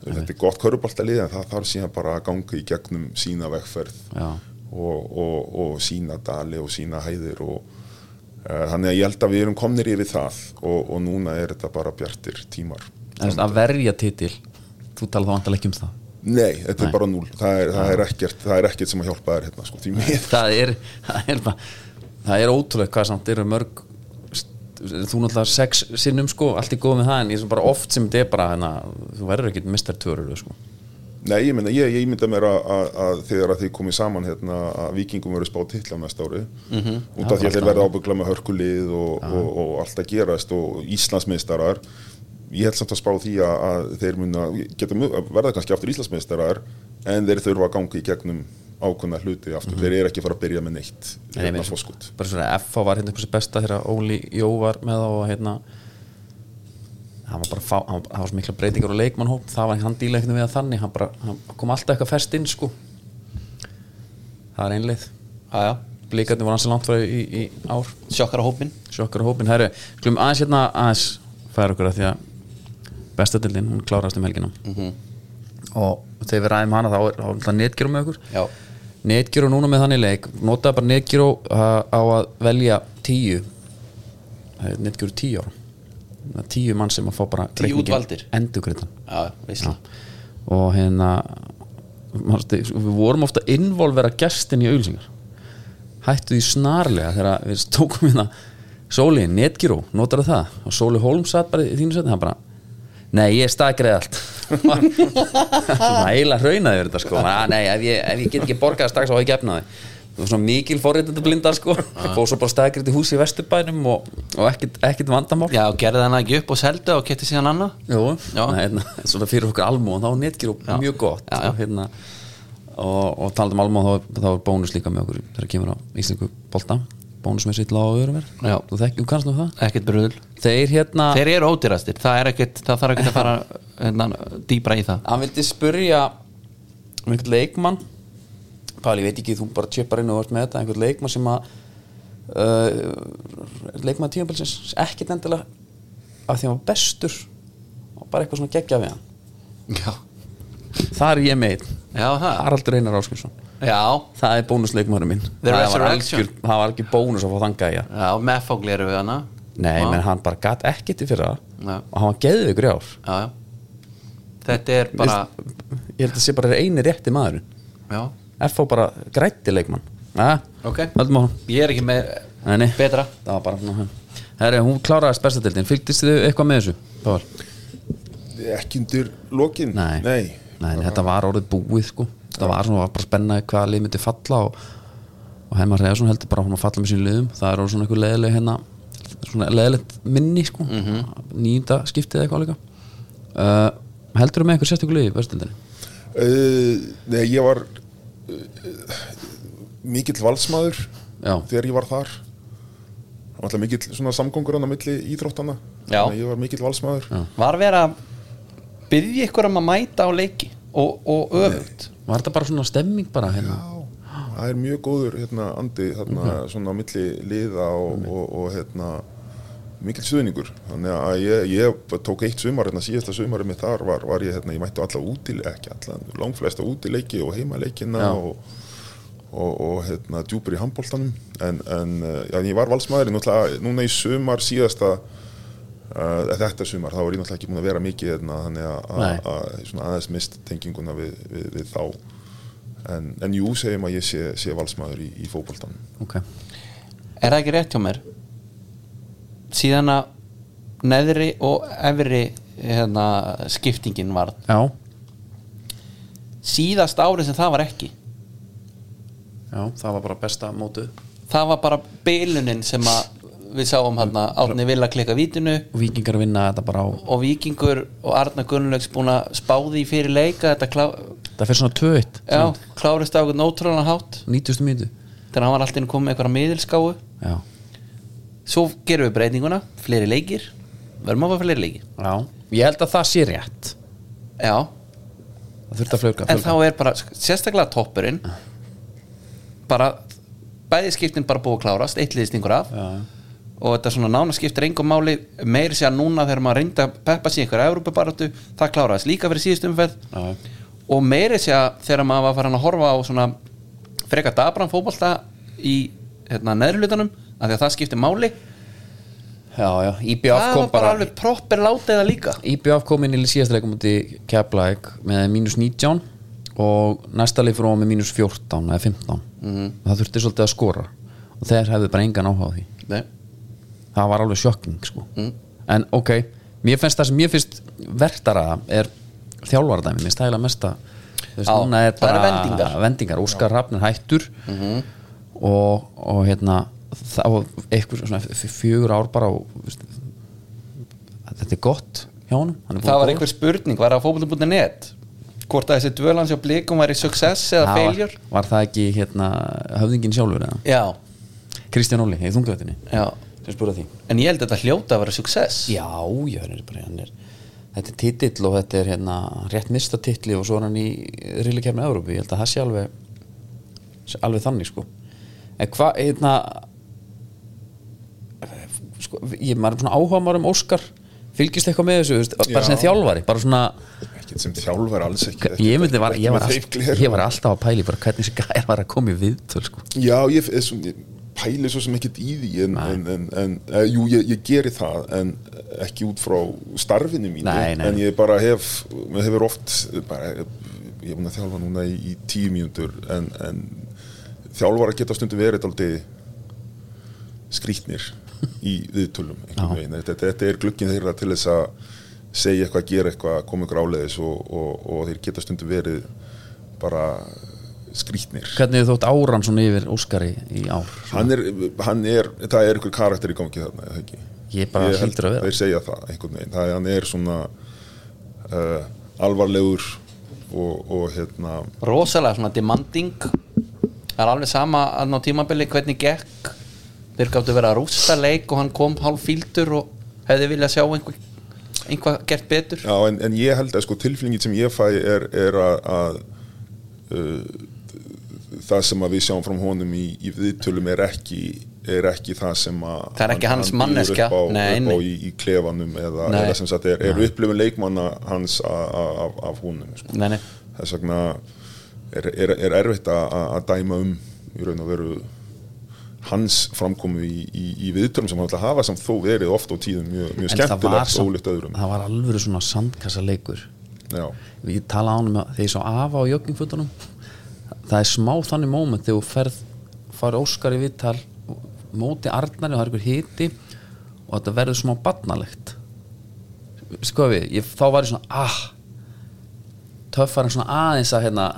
þetta er gott körubaltalið en það þarf síðan bara að ganga í gegnum sína vegferð og, og, og sína dali og sína hæðir og uh, þannig að ég held að við erum komnir yfir það og, og núna er þetta bara bjartir tímar að verja titil þú tala þá vantilega ekki um það Nei, þetta Nei. er bara núl það er, það, er ekkert, það er ekkert sem að hjálpa þér hérna sko, *laughs* það er, það er, það er ótrúlega hvað samt eru mörg þú náttúrulega sex sinnum sko allt er góð með það en ég er bara oft sem þetta er bara hana, þú verður ekkert mistar törur sko. Nei, ég mynda, ég, ég mynda mér að, að, að þegar að þið komið saman hérna að vikingum verður spáð titla á næsta ári Mhm. út af því að þeir verða ábyggla með hörkulið og, og, og allt að gerast og Íslandsmeistarar ég held samt að spá því að, að þeir muna geta verða kannski aftur Íslandsmeistarar en þeir þurfa að ganga í gegnum ákveðna hluti aftur, þeir eru ekki að fara að byrja með neitt. Nei, hérna mér- fóskut bara svona FH var hérna einhversu besta þegar Óli Jó var með þá og hérna hann var bara fá, hann, það var svo mikla breytingar á leikmannhóp það var ekki hann díla ekkert við að þannig hann, bara, hann kom alltaf eitthvað fest inn sko. Það er einleið Já, já, blíkarnir voru ansið langt frá í, í ár. Sjokkara hópin sjokkar hópin, herru, skulum aðeins hérna aðeins færa okkur að því að bestadildin, hún klárast um helgina. Og þegar við ræðum hana þá er, alltaf netgjörum með okkur. Já, netgjörum núna með þannig leik notaði bara netgjörum á að velja tíu. Netgjörum tíu ára. Tíu mann sem að fá bara Tíu útvaldir? og hérna við vorum ofta að involvera gestin í auðlýsingar hættu því snarlega þegar við tókum hérna Sóli, netgíró, notar það? Og Sóli Holm satt bara í þínu setni hann bara, nei ég staðgreði allt. *laughs* Svona eiginlega hraunaði verið þetta sko. Að, nei, ef ég, ef ég get ekki borgað strax á að ég gefna þið það var svona mikil forréttandi blindar sko. Fóð svo bara staðgreði hús í vesturbænum og, og ekkit, ekkit vandamál. Já, gerði hann ekki upp og seldi og kefti síðan annað? Jú, hérna, svona fyrir okkur almú og þá er netgíru mjög gott Já, já. Og, hérna, og, og talað um almú þá, þá er bónus líka með okkur þegar kemur á íslensku bolta bónus með sitt lág og öruver Já. þú þekkjum kannski nú það? Ekkert bröðul þeir hérna, Þeir eru ódýrastir, það er ekkert Það þarf ekkert að fara hérna, dýbra í það. Hann vildi spurja um einhvern leikmann. Páli, ég veit ekki, þú bara tjöpar inn og vart með þetta. Einhvern leikmann sem að uh, leikmann tímabilsins. Ekkert endilega af því að hann var bestur og bara eitthvað svona geggja við hann. Já, það er ég með já það. Haraldur Einar Áskilsson Já, það er bónusleikmaður minn. Það var, algjör, það var algjör bónus að fá þann gæja. Já, með fágleru við hana. Nei, menn hann bara gatt ekkert í fyrra Já. og hann var geðvigur í ár. Já, já. Þetta er bara ég held að sé bara eini rétti maður Já, F.O. bara grætti leikmann. Ja, ok. Höldum á hann Ég er ekki með Nei, nei. betra. Það var bara svona Herri, hún kláraðist bestadildin, fylgdist þið eitthvað með þessu? Pál? ekki undir lokin. Nei. Nei, nei, þetta var orðið búið sko það var svona var bara spennaði hvaða lið myndi falla og, og Heimar Reyðarsson heldur bara hún að falla með sín liðum það er svona eitthvað leðileg hérna svona leðilegt minni sko mm -hmm. nýjunda skiptið eitthvað líka uh, heldur þú með eitthvað sérstöku lið í bestildinni? Uh, nei, ég var uh, mikill valsmaður Já. þegar ég var þar var alltaf mikill svona samgöngur hann á milli íþróttana Já. Þannig að ég var mikill valsmaður Var verið að byggja ykkur um að mæta á leiki og, og öfugt Var þetta bara svona stemming bara hérna? Já, það er mjög góður hérna, andi þarna, svona á milli liða og, og, og hérna mikil stuðningur þannig að ég, ég tók eitt sumar hérna síðasta sumarið mitt þar var, var ég hérna, ég mætti alla úti, ekki alla langflesta útileiki og heimaleikina Já. og, og, og hérna djúpur í handbóltanum en, en uh, já, ég var valsmaðurinn núna í sumar síðasta uh, þetta sumar, þá var ég náttúrulega ekki búin að vera mikið hérna, þannig að- aðeins mist tenginguna við, við, við þá. En, en jú segjum að ég sé, sé valsmaður í, í fótboltanum. Ok. Er það ekki rétt hjá mér? Síðan að neðri og efri hérna, skiptingin var já, síðast árið sem það var ekki. Já, það var bara besta mótu það var bara bylunin sem að við sáum hann að Átni Villa klikka vítinu. Og vikingar vinna þetta bara á og Víkingur og Arna Gunnlaugs búin að spáði í fyrir leika þetta klá, það fyrir svona 2-1 já, klárist á einhvern ótrúlega hátt. 90. mínútu. Þegar hann var alltaf komið með einhverja miðilskáu já, svo gerum við breytinguna, fleiri leikir. Verðum að fara fleiri leiki. Já, ég held að það sé rétt. Já, það þurfti að flöka, en þá er bara sérstaklega toppurinn. Bara bæði skiptin bara búið að klárast eitt liðstingur af. Já, og þetta svona nána skiptir engum máli meiri sé að núna þegar maður reynda að peppa sér einhverja Európa-baratu, það kláraðist líka fyrir síðust umferð. Já, og meiri sé að þegar maður var farin að horfa á svona frekar dabran fótbolta í hérna, neðrulutanum af því að það skiptir máli. Já, já IBF það kom var bara bara alveg proper látið líka. IBF kom inn í síðasta leikum út í Keflæk með mínus 19 og næsta leik fyrir með mínus 14 eða 15 Mhm. það þurfti svolítið að skora. Og þeir hefðu bara engan áhuga á því. Nei. Það var alveg sjokking sko. Mm. en ok, mér finnst það sem mér finnst verktara er þjálfaradæmi, mér stæla mesta þú veist, er það eru bara vendingar. vendingar. Óskar Rafnir hættur og, og hérna það var eitthvað svona fjögur ár bara og veist, þetta er gott hjá honum. Hann er búinn það var einhver spurning, var það fótbolta.net hvort að þessi dvölans hjá blikum væri success eða Það var, failure? var það ekki hérna höfðingin sjálfur eða? Já, Kristján Óli, í þungaðinni já sem spura því. En ég held að þetta hljóta að vera success. Já, já, hann er bara hann er, þetta er titill og þetta er hérna rétt mista titli og svo er hann í rílikefni Európu, ég held að það sé alveg sé alveg þannig sko. En hvað, hérna sko, ég maður er svona áhuga maður um Óskar. Fylgist eitthvað með þessu, þú veist, bara sem þjálfari bara svona, ekkert sem þjálfar alls ekki. Ég myndi var, ekki ég var, með all, þeim gleraugun. ég var alltaf að pæli bara hvernig þessi gæjar var að koma í viðtöl sko. Já, ég, ég, ég pæli svo sem ekkert í því en, en, en, en e, jú, ég, ég geri það en ekki út frá starfinu mínu Nei, nei. en ég bara hef hefur oft bara, ég er búin að þjálfa núna í, í tíu mínútur en, en þjálfara geta stundum verið aldrei skrýtnir í viðtölum *laughs* þetta, þetta er glukkin þeirra til þess að segja eitthvað, gera eitthvað, koma ykkur áleiðis og, og, og þeir geta stundum verið bara skrýtnir. Hvernig þótt áran svona yfir Óskari í ár? Hann er, hann er, það er einhver karakter í gangi þarna, eða ekki? Ég bara held hlýtur að vera. þeir segja það einhvern veginn, það er, hann er svona uh, alvarlegur og, og hérna rosalega svona demanding. Það er alveg sama að ná tímabili hvernig gekk. Þeir gáttu verið að rústa leik og hann kom hálf fíldur og hefði viljað sjá einhver, einhvað gert betur. Já, en, en ég held að sko tilflingin sem ég fæ er, er að, að uh, það sem að við sjáum frá honum í, í viðtölum er ekki er ekki það sem að Það er ekki hann- hans manneskja. upp á, Nei, upp á í, í klefanum eða, eða sem sagt er, er upplifun leikmanna hans a- a- af, af honum sko. þess vegna er, er, er erfitt að, dæma um í raun og veru hans framkomu í, í, í viðtölum sem hann ætla að hafa samt þó verið oft og tíðum mjög, mjög skemmtilegt samt- ólíkt öðrum. það var alveg svona sandkassa leikur já, ég tala á hann um að ég sá afa á joggingfötunum það er smá þannig moment þegar þú ferð farið Óskar í viðtal móti Arnari og það er ykkur hiti og þetta verður smá barnalegt sko við, ég, þá var ég svona ah töffar en svona aðeins að hérna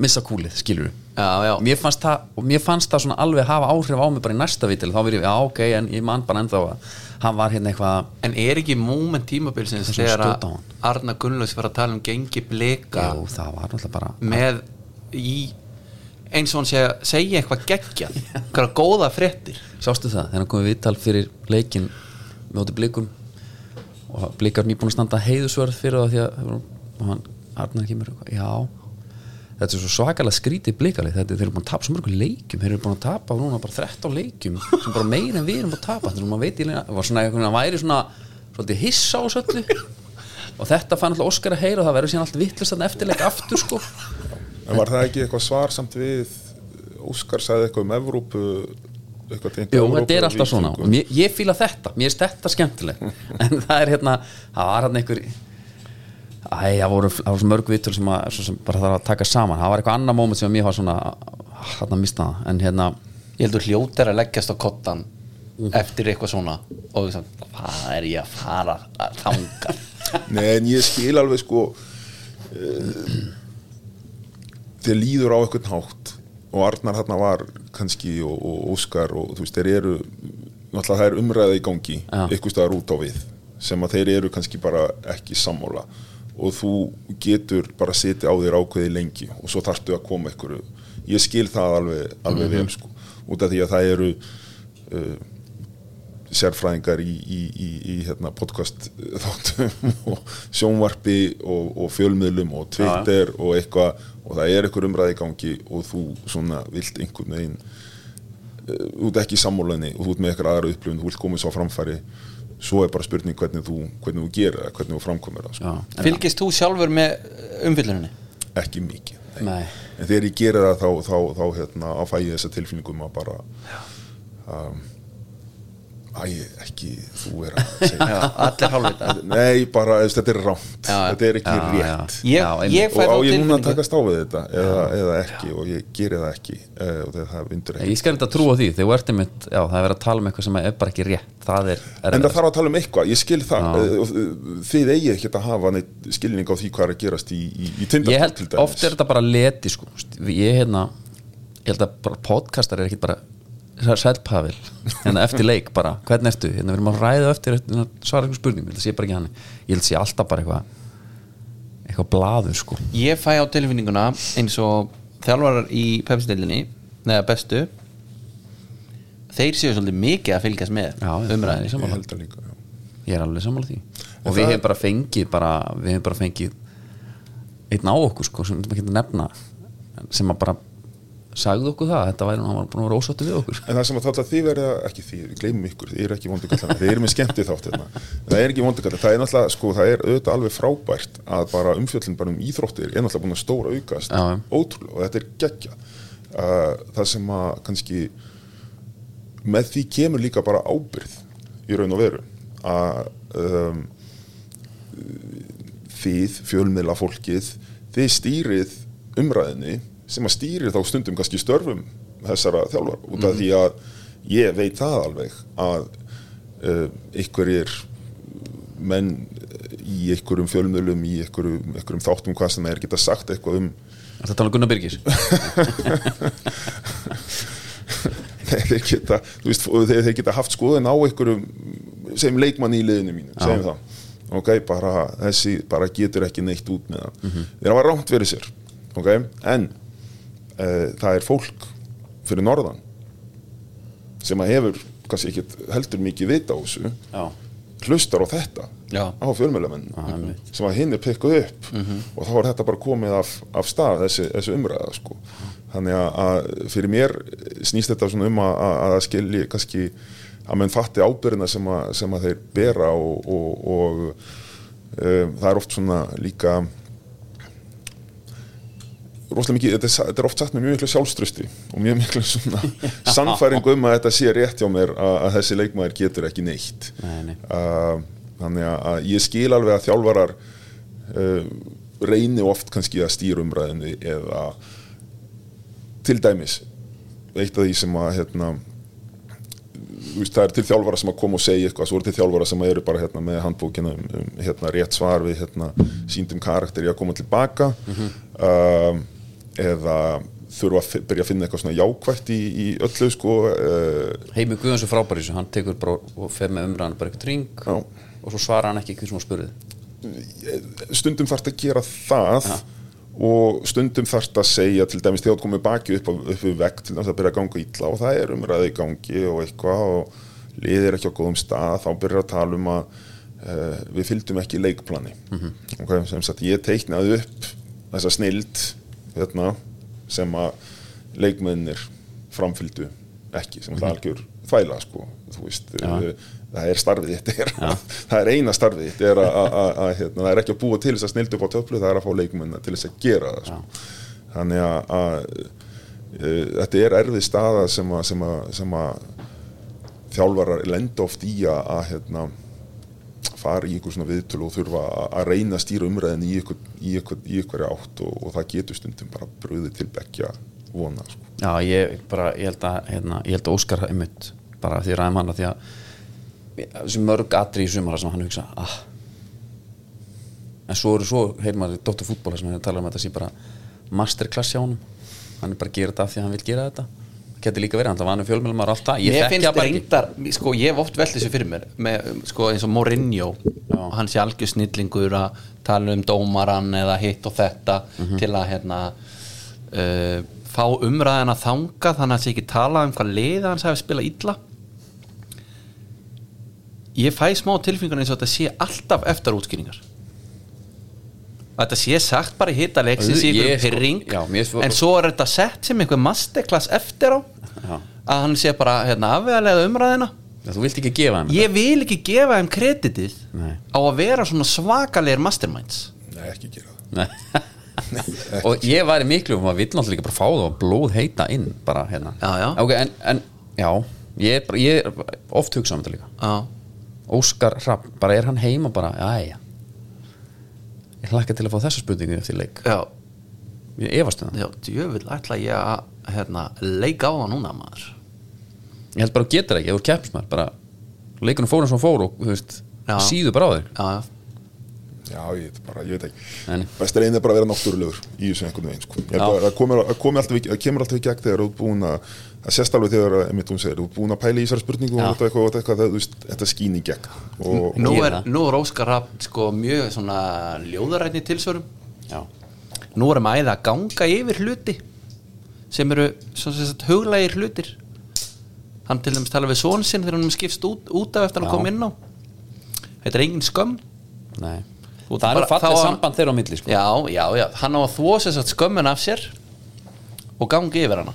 missa kúlið, skilur já, já. mér fannst það, mér fannst það svona alveg hafa áhrif á mig bara í næsta vitil þá verið ég, já ok, en ég man bara ennþá að hann var hérna eitthvað en er ekki moment tímabilsins þegar að. Arna Gunnlaugs var að tala um gengi var náttúrulega bara með í eins og hann að segja eitthvað geggja eitthvað góða fréttir. Sástu það, þegar hann komið viðtal fyrir leikin móti blikum og blikar nýbúin að standa heiðusvörð fyrir það því að og hann, Arnar kemur eitthvað, já þetta er svo svakalega skrítið blikalið þetta þeir eru búin að tapa svo mörgum leikjum. Þeir eru búin að tapa núna bara 13 leikjum sem bara meira en við erum að tapa. Þannig að maður veit í leina, var svona eitthvað að væri svona svolítið hissa á þessu öllu. Og þetta fann alltaf Óskar að heyra og það verður síðan allt vittlust þarna eftirleik aftur sko En var það ekki eitthvað svar samt við Óskar sagði eitthvað um Evrópu eitthvað tengt Jú, Evrópu þetta er alltaf svona. og mér, ég fíla þetta, mér er þetta skemmtileg *laughs* en það er hérna, það var hérna einhver Æ, það voru, svo mörg vitur sem, að, svo sem bara þarf að taka saman. Það var eitthvað annað moment sem mér var svona hérna mista það, en hérna ég heldur hljótar að leggjast á kottan eftir eitthvað svona og þú veist, hvað er ég að fara að þanga Nei, en ég skil alveg sko uh, þeir líður á eitthvað hátt. Og Arnar þarna var kannski og, og Óskar og þú veist, þeir eru náttúrulega það er umræða í gangi Já. eitthvað staðar út á við sem að þeir eru kannski bara ekki sammála. Og þú getur bara setið á þér ákveði lengi og svo þarftu að koma einhverju. Ég skil það alveg, alveg vel sko. Út af því að það eru uh, sérfræðingar í, í, í, í hérna, podcast þáttum *laughs* og sjónvarpi og, og fjölmiðlum og Twitter og eitthvað og það er eitthvað umræði í gangi og þú svona vilt einhvern veginn þú ert ekki í sammólaðinni og þú ert með eitthvað aðra upplifun, þú vilt koma svo á framfæri svo er bara spurning hvernig þú, hvernig þú gerir það, hvernig þú framkomir það sko. fylgist þú sjálfur með umfylluninni? ekki mikið nei. Nei. en þegar ég gerir það þá, þá, þá hérna, áfæ ég þessa tilfinningum að bara um, æ, ekki þú er að *laughs* segja. Já, allir hálfvita. Nei, bara þetta er rámt Já, já. Þetta er ekki Já, rétt. Já. Ég, Já, ég Og á ég núna að á við þetta eða, eða ekki og ég geri það ekki uh, og þegar það vindur ekki. ég skal þetta trúa því, þegar þú ert einmitt já, það er verið að tala um eitthvað sem er bara ekki rétt það er, er En það þarf að tala um eitthvað, ég skil það. Já. og, uh, Þið eigi ekki að hafa neitt skilning á því hvað er að gerast í, í, í ég tindastól held, oft er þetta bara leti sko, ég hérna ég held að bara podcastar er ekki bara sælpafil, hérna eftir leik bara, hvernig ertu, hérna við erum að ræða eftir hérna, svara einhver spurning, ég held að sé bara ekki hann. Ég held að sé alltaf bara eitthvað eitthvað blaður sko. Ég fæ á tilfinninguna eins og þjálfarar í pepsdeildinni neða bestu þeir séu svolítið mikið að fylgjast með umræðinni sammála. held það líka já. ég er alveg sammála því. Og En við hefum bara fengið bara, við hefum bara fengið einn á okkur sko, sem við ekki að nefna sem að bara sagði okkur það, þetta væri, hann var búin að vera ósáttu við okkur En það sem að þátt að þið verða ekki því, við gleymum ykkur, þið eru ekki vondugallar þið eru með skemmti þátt hérna. það er ekki vondugallar, það er náttúrulega, sko, það er auðvitað alveg frábært að bara umfjöllin bara um íþróttir er náttúrulega búin að stóra aukast já. ótrúlega og þetta er geggja uh, það sem að kannski með því kemur líka bara ábyrð í raun og veru að um, þið, fjölmiðla fólkið þið stýrið umræðinni sem að stýrir þá stundum kannski störfum þessara þjálfar út af því að ég veit það alveg að uh, einhverjir menn í einhverjum fjölmiðlum í einhverjum, einhverjum þáttum hvað sem er geta sagt eitthvað um Þetta tala um Gunnar Birgis Nei, þeir geta, þú veist, þeir, þeir geta haft skoðun á einhverjum sem leikmann í liðinu mínu, segjum það. Ok, bara þessi, bara getur ekki neitt út með það, þeir hafa rámt verið sér ok, en það er fólk fyrir norðan sem að hefur kannski ekkit heldur mikið vita á þessu Já, hlustar á þetta Já. á fjölmjölamenn einmitt. sem að hinn er pikkuð upp og þá er þetta bara komið af, af stað þessi, þessi umræða sko. þannig að, að fyrir mér snýst þetta svona um að, að, skilji kannski að menn fatti ábyrðina sem, sem að þeir bera og, og, og um, það er oft svona líka rosalega mikið, þetta er, þetta er oft sagt með mjög miklu sjálfströsti og mjög miklu svona *laughs* sannfæring um að þetta sé rétt hjá mér að, að þessi leikmaður getur ekki neitt. Nei, nei. Uh, þannig að- ég skil alveg að þjálfarar uh, reyni oft kannski að stýra umræðinni eða til dæmis eitt af því sem að hérna, það er til þjálfara sem að koma og segja eitthvað, svo eru til þjálfara sem eru bara hérna, með handbókina um, um hérna, rétt svar við hérna, síndum karakter í að koma tilbaka. Uh, eða þurfa að byrja að finna eitthvað svona jákvætt í, í öllu sko, uh, Heimi Guðjóns er frábær í þessu, hann tekur bara og fer með umræðan bara eitthvað ring Já. og svo svara hann ekki hvernig sem hann spurði. Stundum þarf að gera það og stundum þarf að segja til dæmis þegar þú komið baki upp, upp við vegg til þess að byrja að ganga illa og það er umræði í gangi og eitthvað og liðir ekki á góðum stað þá byrjar að tala um að uh, við fylgdum ekki leikplani. Okay, sem sagt ég teiknaði upp þessa snild hérna, sem að leikmennir framfylgdu ekki sem alltaf algjör þvæla sko, þú veist uh, það er starfið þitt er, *laughs* það er eina starfið þitt er að, að, að hérna, það er ekki að búa til þess að snildu upp á töflu það er að fá leikmenn til þess að gera það sko. þannig að, að uh, þetta er erfið staða sem að, sem sem þjálfarar lenda oft í að hérna, fara í einhver svona viðtölu og þurfa að, reyna að stýra umræðin í ykkur átt og, og það getur stundum bara bröðið til bekja vona sko. Já, ég, bara, ég, held að, hérna, ég held að Óskar einmitt bara því ræðum hann að því að þessi mörg atri í sumara sem hann hugsa ah. en svo eru svo heyr maður í Dóttur fútbóla sem hann talar um þetta sé bara masterclass hjá honum hann er bara að gera þetta af því að hann vil gera þetta getur líka verið, hann var hann fjölmjölum maður alltaf ég þekki finnst það reyndar, sko ég hef oft velt þessu fyrir mér með, sko eins og Mourinho. Og algjör snillingur að tala um dómaran eða hitt og þetta Mhm. til að hérna uh, fá umræðina þanga þannig að það sé ekki tala um hvað liða hans hefur spilað illa. Ég fæ smá tilfingun eins og þetta sé alltaf eftir útskýringar. að þetta sé sagt bara í hitta leiksins í ykkur sko, pyrring já, mér svo- en svo er þetta sett sem einhver masterclass eftir á Já. að hann sé bara hérna, afvegalega umræðina þú vilt ekki gefa hann ég vil ekki gefa þeim kreditið Nei. á að vera svona svakalegir masterminds. Nei, ekki gera það. Nei. og ég væri miklu um að vill náttúrulega líka bara fá það og blóð heita inn bara hérna. Já, já. Ok, en, en já, ég er, bara, ég er oft hugsa um þetta líka. Já, Óskar Rapp, bara er hann heima bara, já, já ég hlakka til að fá þessa spurningu eftir leik. Já, ég efast um það, já, djöfull ætla ég að hérna, leika á það núna maður. Ég held bara að geta það ekki, þú keppst maður bara, leikunum fórum sem hann fór og þú veist, Já. síðu bara á þig. Já, já, Já, ég, veit bara, ég veit ekki. Nei, nei. Best er einnig bara að vera náttúrulegur í þessu einhvern veginn sko. Að það það komi alltaf, það kemur alltaf í gegn þegar þú ert búin að það sést alveg þegar, einmitt hún segir, þú ert búin að pæla í þessari spurningu og þetta eitthvað, og þetta, eitthvað veist, þetta skín í gegn. Og, nú er, er Óskar Rapp sko mjög svona ljóðarætni tilsvörum. Já, nú erum að æða að ganga yfir hluti sem eru sagt huglægir hlutir. Hann til dæmis tala við són sinn þegar hann er skipst út, út af eftir hann Já. kom inn á. Þetta er engin skömm. Nei Þú það bara- er fallið samband þeirra á milli sko. já, já, já, hann á að þvó sér satt skömmin af sér og gangi yfir hana.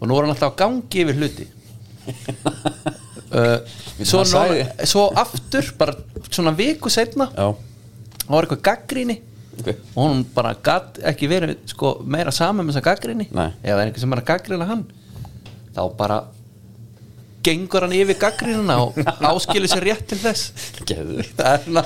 Og nú er hann alltaf að gangi yfir hluti. *laughs* Uh, svo, nú, svo aftur bara svona viku setna já, þá var eitthvað gaggríni ok. Og hún bara gatt ekki verið sko, meira saman með þessa gaggrinni ef það er einhver sem að gaggrina hann. Þá bara gengur hann yfir gaggrínuna og áskilur sér rétt til þess. Geðu. það er svona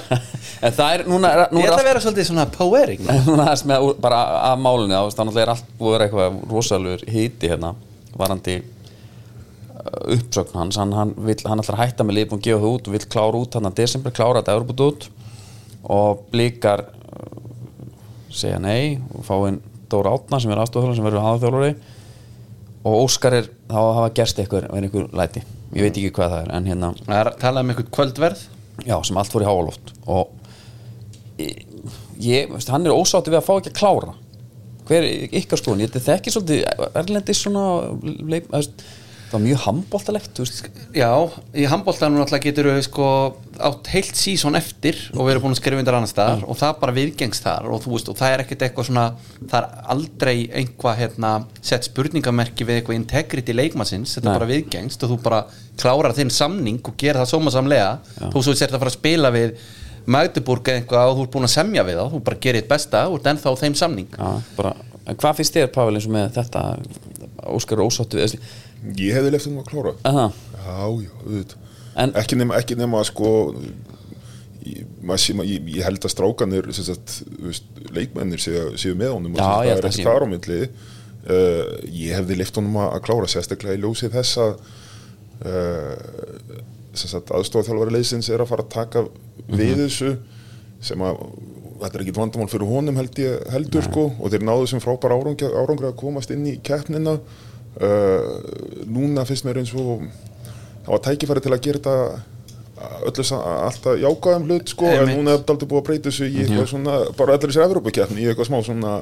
það er, núna, er, ég núna er ætla að vera svolítið svona poetic núna. *laughs* Er með bara af málunni þá að er allt búið að vera eitthvað rosalur hiti hérna varandi uh, uppsögn hans. Hann, hann, vill, hann ætlar að hætta með liðbúin gefa það út og vill klára út hann að desember klára þetta Evroput út og blíkar uh, segja nei og fá inn Dóra Átna sem er aðstofþjóðar sem verður aðstofþjóðari og Óskar er þá hafa gerst eitthvað er einhver læti. Ég veit ekki hvað það er en hérna það er að tala um einhvern kvöldverð. Já, sem allt fór í háaloft. Og ég, ég, veist, hann er ósátti við að fá ekki að klára. Hver er ykkar skoðun, ég þekki svolítið erlendis svona leik, það var mjög handbóltalegt já, í handbóltanum náttúrulega getur við sko átt heilt sísón eftir og við erum búin að skrifa undir annar staðar og það bara viðgengst þar og þú veist og það er ekkert eitthvað svona það er aldrei einhvað hérna sett spurningamerki við eitthvað integrity leikmannsins þetta Nei. bara viðgengst og þú bara klárar þinn samning og gerir það sómasamlega. Þú svo sért að fara að spila við Magdeburg eitthvað og þú ert búin að semja við þá þú bara gerir þitt besta og ert ennþá þeim samning. Já, bara, en hvað finnst þér Pavel eins og með þetta Óskar er þessi, ég hefði left um að klára. Aha. Já, já, auðvitað En- ekki nema, ekki nema sko ég, maður ég, ég held að strákanir leikmennir séu, séu með honum og Já, held það er ekki þar á milli. Uh, ég hefði lift honum að, klára sérstaklega í ljósið þess að uh, sagt aðstofþjálfari leysins er að fara að taka Mhm. við þessu sem að þetta er ekki vandamál fyrir honum held ég heldur sko og þeir náðu sem frábær árangur, árangur að komast inn í keppnina. Uh, núna finnst mér eins og það var tækifæri til að gera þetta öllu alltaf jákaðum hlut sko en núna er þetta aldrei búið að breyta þessu í eitthvað svona, bara allir þessi Evrópukeppni í eitthvað smá svona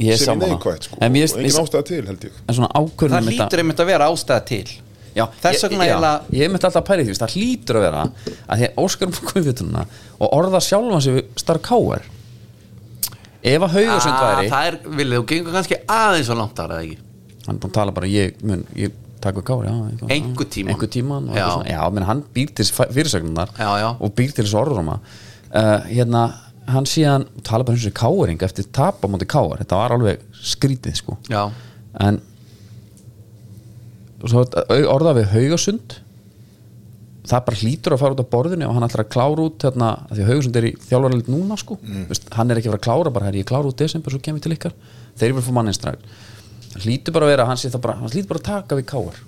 Ég er sem í sammála. neikvægt sko. En og engin ástæða til held ég. En svona ákvörðun það hlýtur einmitt að vera ástæða til. Já, Þess vegna ég, já, ég myndi alltaf að pæri því, það hlýtur að vera að því að Óskar er komið við og orða sjálfan sig starf káar ef að haugasund Ah, væri Það er, viljið, þú gengur kannski aðeins og langt eða ekki? Hann er búin að tala bara ég mun, ég taka kári já. Einhver tímann. einhver tíman Já. já. já, menn hann býr til fyrirsögnunar Já, já. og býr til þessu orðruma uh, hérna, hann síðan tala bara eins og káring eftir tap á móti káar, þetta var alveg skrítið sko Já, en svo au- orða við haugasund það bara hlýtur að fara út af borðinu og hann ætlar að klára út hérna, af því að haugasund er í þjálfarlega núna sko Vist, hann er ekki að fara að klára bara, herri, ég klára út desember svo kemur til ykkar, þeir eru manninstræk hann hlýtur bara að vera, hann bara hann hlýtur bara að taka við káar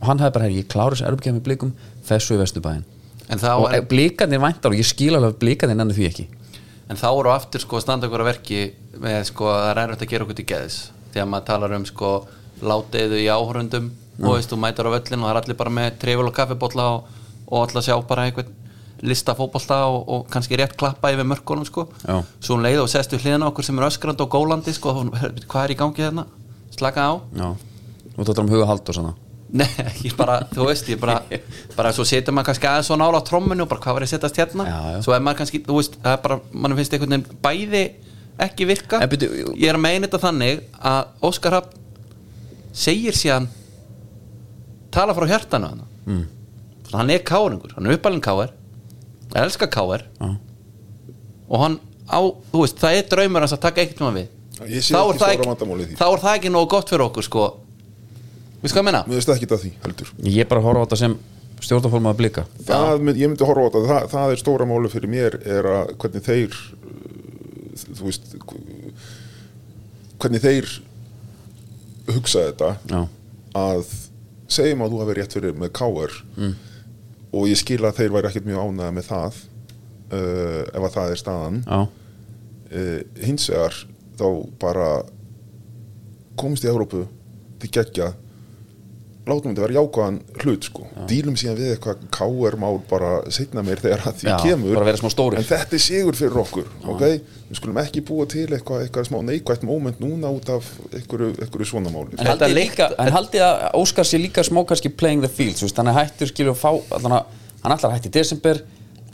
og hann hefði bara, herri, ég klára þessu erbukefni blikum fessu í þá og er, blikandir væntar og ég skil alveg að blikandir nenni því ekki. En þá eru aftur sko að standa ykkur að verki með sko að það er erfitt að gera okkur til geðs. Þegar maður talar um sko látiðu í áhörundum og þú mætar á völlin og það er allir bara með trefil og kaffibólla og, og allir að sjá bara einhvern lista fótbolta og, og kannski rétt klappa yfir mörkunum sko. Já. svo um leið og sest við hliðina á okkur sem er öskrand og gólandi sko hvað er í gangi þarna slaka á. Já, og þetta er um huga hald og svona Nei, *laughs* ég bara, þú veist, ég bara bara svo setur maður kannski aðeins svo nála á tromminu og bara hvað var ég að setjast hérna? Já, já. svo er maður kannski, þú veist, það er bara mann finnst einhvern veginn bæði ekki virka. En byrju, jú- ég er að meina þetta þannig að Óskar Rapp segir síðan tala frá hjartanu hann mm. hann er káringur, hann er uppalinn káir elskar Já. og hann á, þú veist, það er draumur hans að taka eitt tíma við Þá ekki er það því. þá er það ekki nógu gott fyrir okkur sko Við sko að menna? Mér finnst ekki það því heldur ég er bara að horfa á þetta sem stjórnarforma að blika það, mynd- Ég myndi horfa á þetta það, það er stóra máli fyrir mér er að hvernig þeir uh, þú veist hvernig þeir hugsa þetta já, að segjum að þú hafi rétt fyrir með káar mm. Og ég skil að þeir væri ekkert mjög ánæða með það uh, ef að það er staðan. Uh, hins vegar þá bara komist í Evrópu til geggja látum þetta vera jákvæðan hlut sko. Dílum síðan við eitthvað káar mál bara setna mér þegar að því Já, kemur. bara vera smá stórir. en þetta er sigur fyrir okkur ok, við skulum ekki búa til eitthvað, eitthvað smá neikvægt moment núna út af einhverju, einhverju svona máli. En haldið, líka, að Óskar sé líka smá kannski playing the field, þú veist, hann er hættur skilur að fá, allan að, hann ætlar að hætti í desember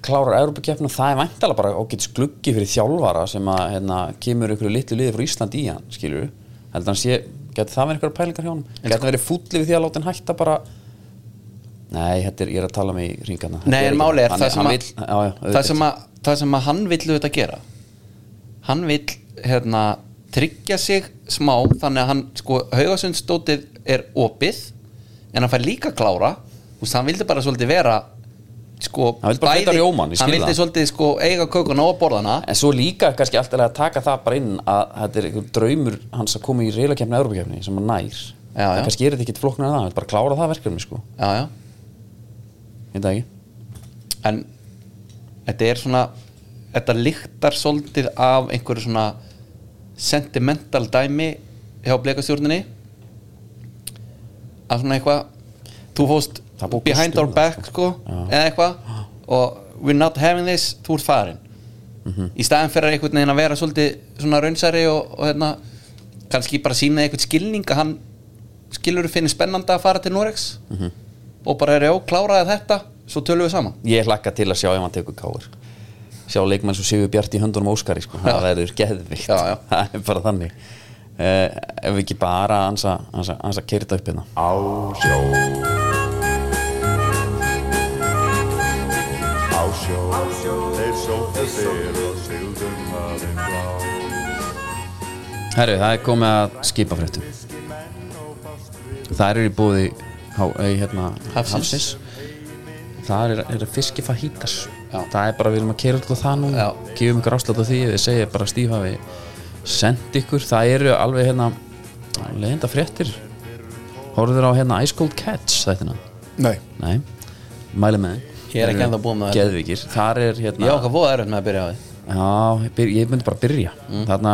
klárar Európa-keppnum, það er væntalega bara ágætt skluggi fyrir þjálfara sem að hérna, kemur ykkur litlu liði frá Ísland í hann skilur, heldur hann sé getur það verið ykkur pælingar hjá hann, getur verið fúlli við því að láta hann hætta bara nei, þetta er, ég er að tala með í ringana Nei, en máli er það sem, að, vill, já, já, það, sem að, það sem að hann vill auðvitað gera. Hann vill hérna, tryggja sig smá þannig að hann, sko, haugasundsstótið er opið en hann fær líka klára. Veist, hann vildi bara svolítið vera sko, rjómann, ég hann vildi svolítið sko eiga kökuna og borðana. En svo líka kannski alltaf að taka það bara inn að þetta er einhver draumur hans að koma í reylakefni og Európa-kefni sem hann nær. Já, já. kannski er þetta ekki flóknar en það, hann vil bara klára það verkefni sko, já, það ekki. En þetta er svona þetta lyktar svolítið af einhverju svona sentimental dæmi hjá bleikastjórninni að svona eitthvað þú fóst behind our back sko, eða eitthvað. Og we're not having this, þú ert farin. Mhm. í staðan fyrir einhvern veginn að vera svolítið svona raunsæri og, og hérna, kannski bara sína eitthvað skilning að hann skilur finnir spennandi að fara til Norex Mhm. og bara er já, kláraði þetta svo tölum við saman. Ég hlakka til að sjá ef hann tekur káir Sjá leikmenn svo Sigur Bjart í höndunum Óskari sko, það verður geðvikt. Já, já. *laughs* Það er bara þannig. Uh, Ef við ekki bara ansa, ansa, ansa keirita upp hérna. Á sjó sjó Þeir sóttu fyrr og sigldum hafinn blá Herru, það er komið að skipafréttum. Það er í búði hérna, Hafsins. Hafsins. Það er, er fiski fajitas Já. Það er bara, við erum að kera alltaf það nú. Já. Gefum ykkur afslátt á því Við segja bara Stíf hafi sendt ykkur. Það eru alveg hérna Leðinda fréttir. Horfður á hérna Ice Cold Cats þættina? Nei, Nei, mæli með þeim. Ég er ekki ennþá búinn með þetta. Geðvikir, þar er hérna ég ákvað voða erfitt með að byrja á því Já, ég, byr, ég myndi bara byrja Mm. Þarna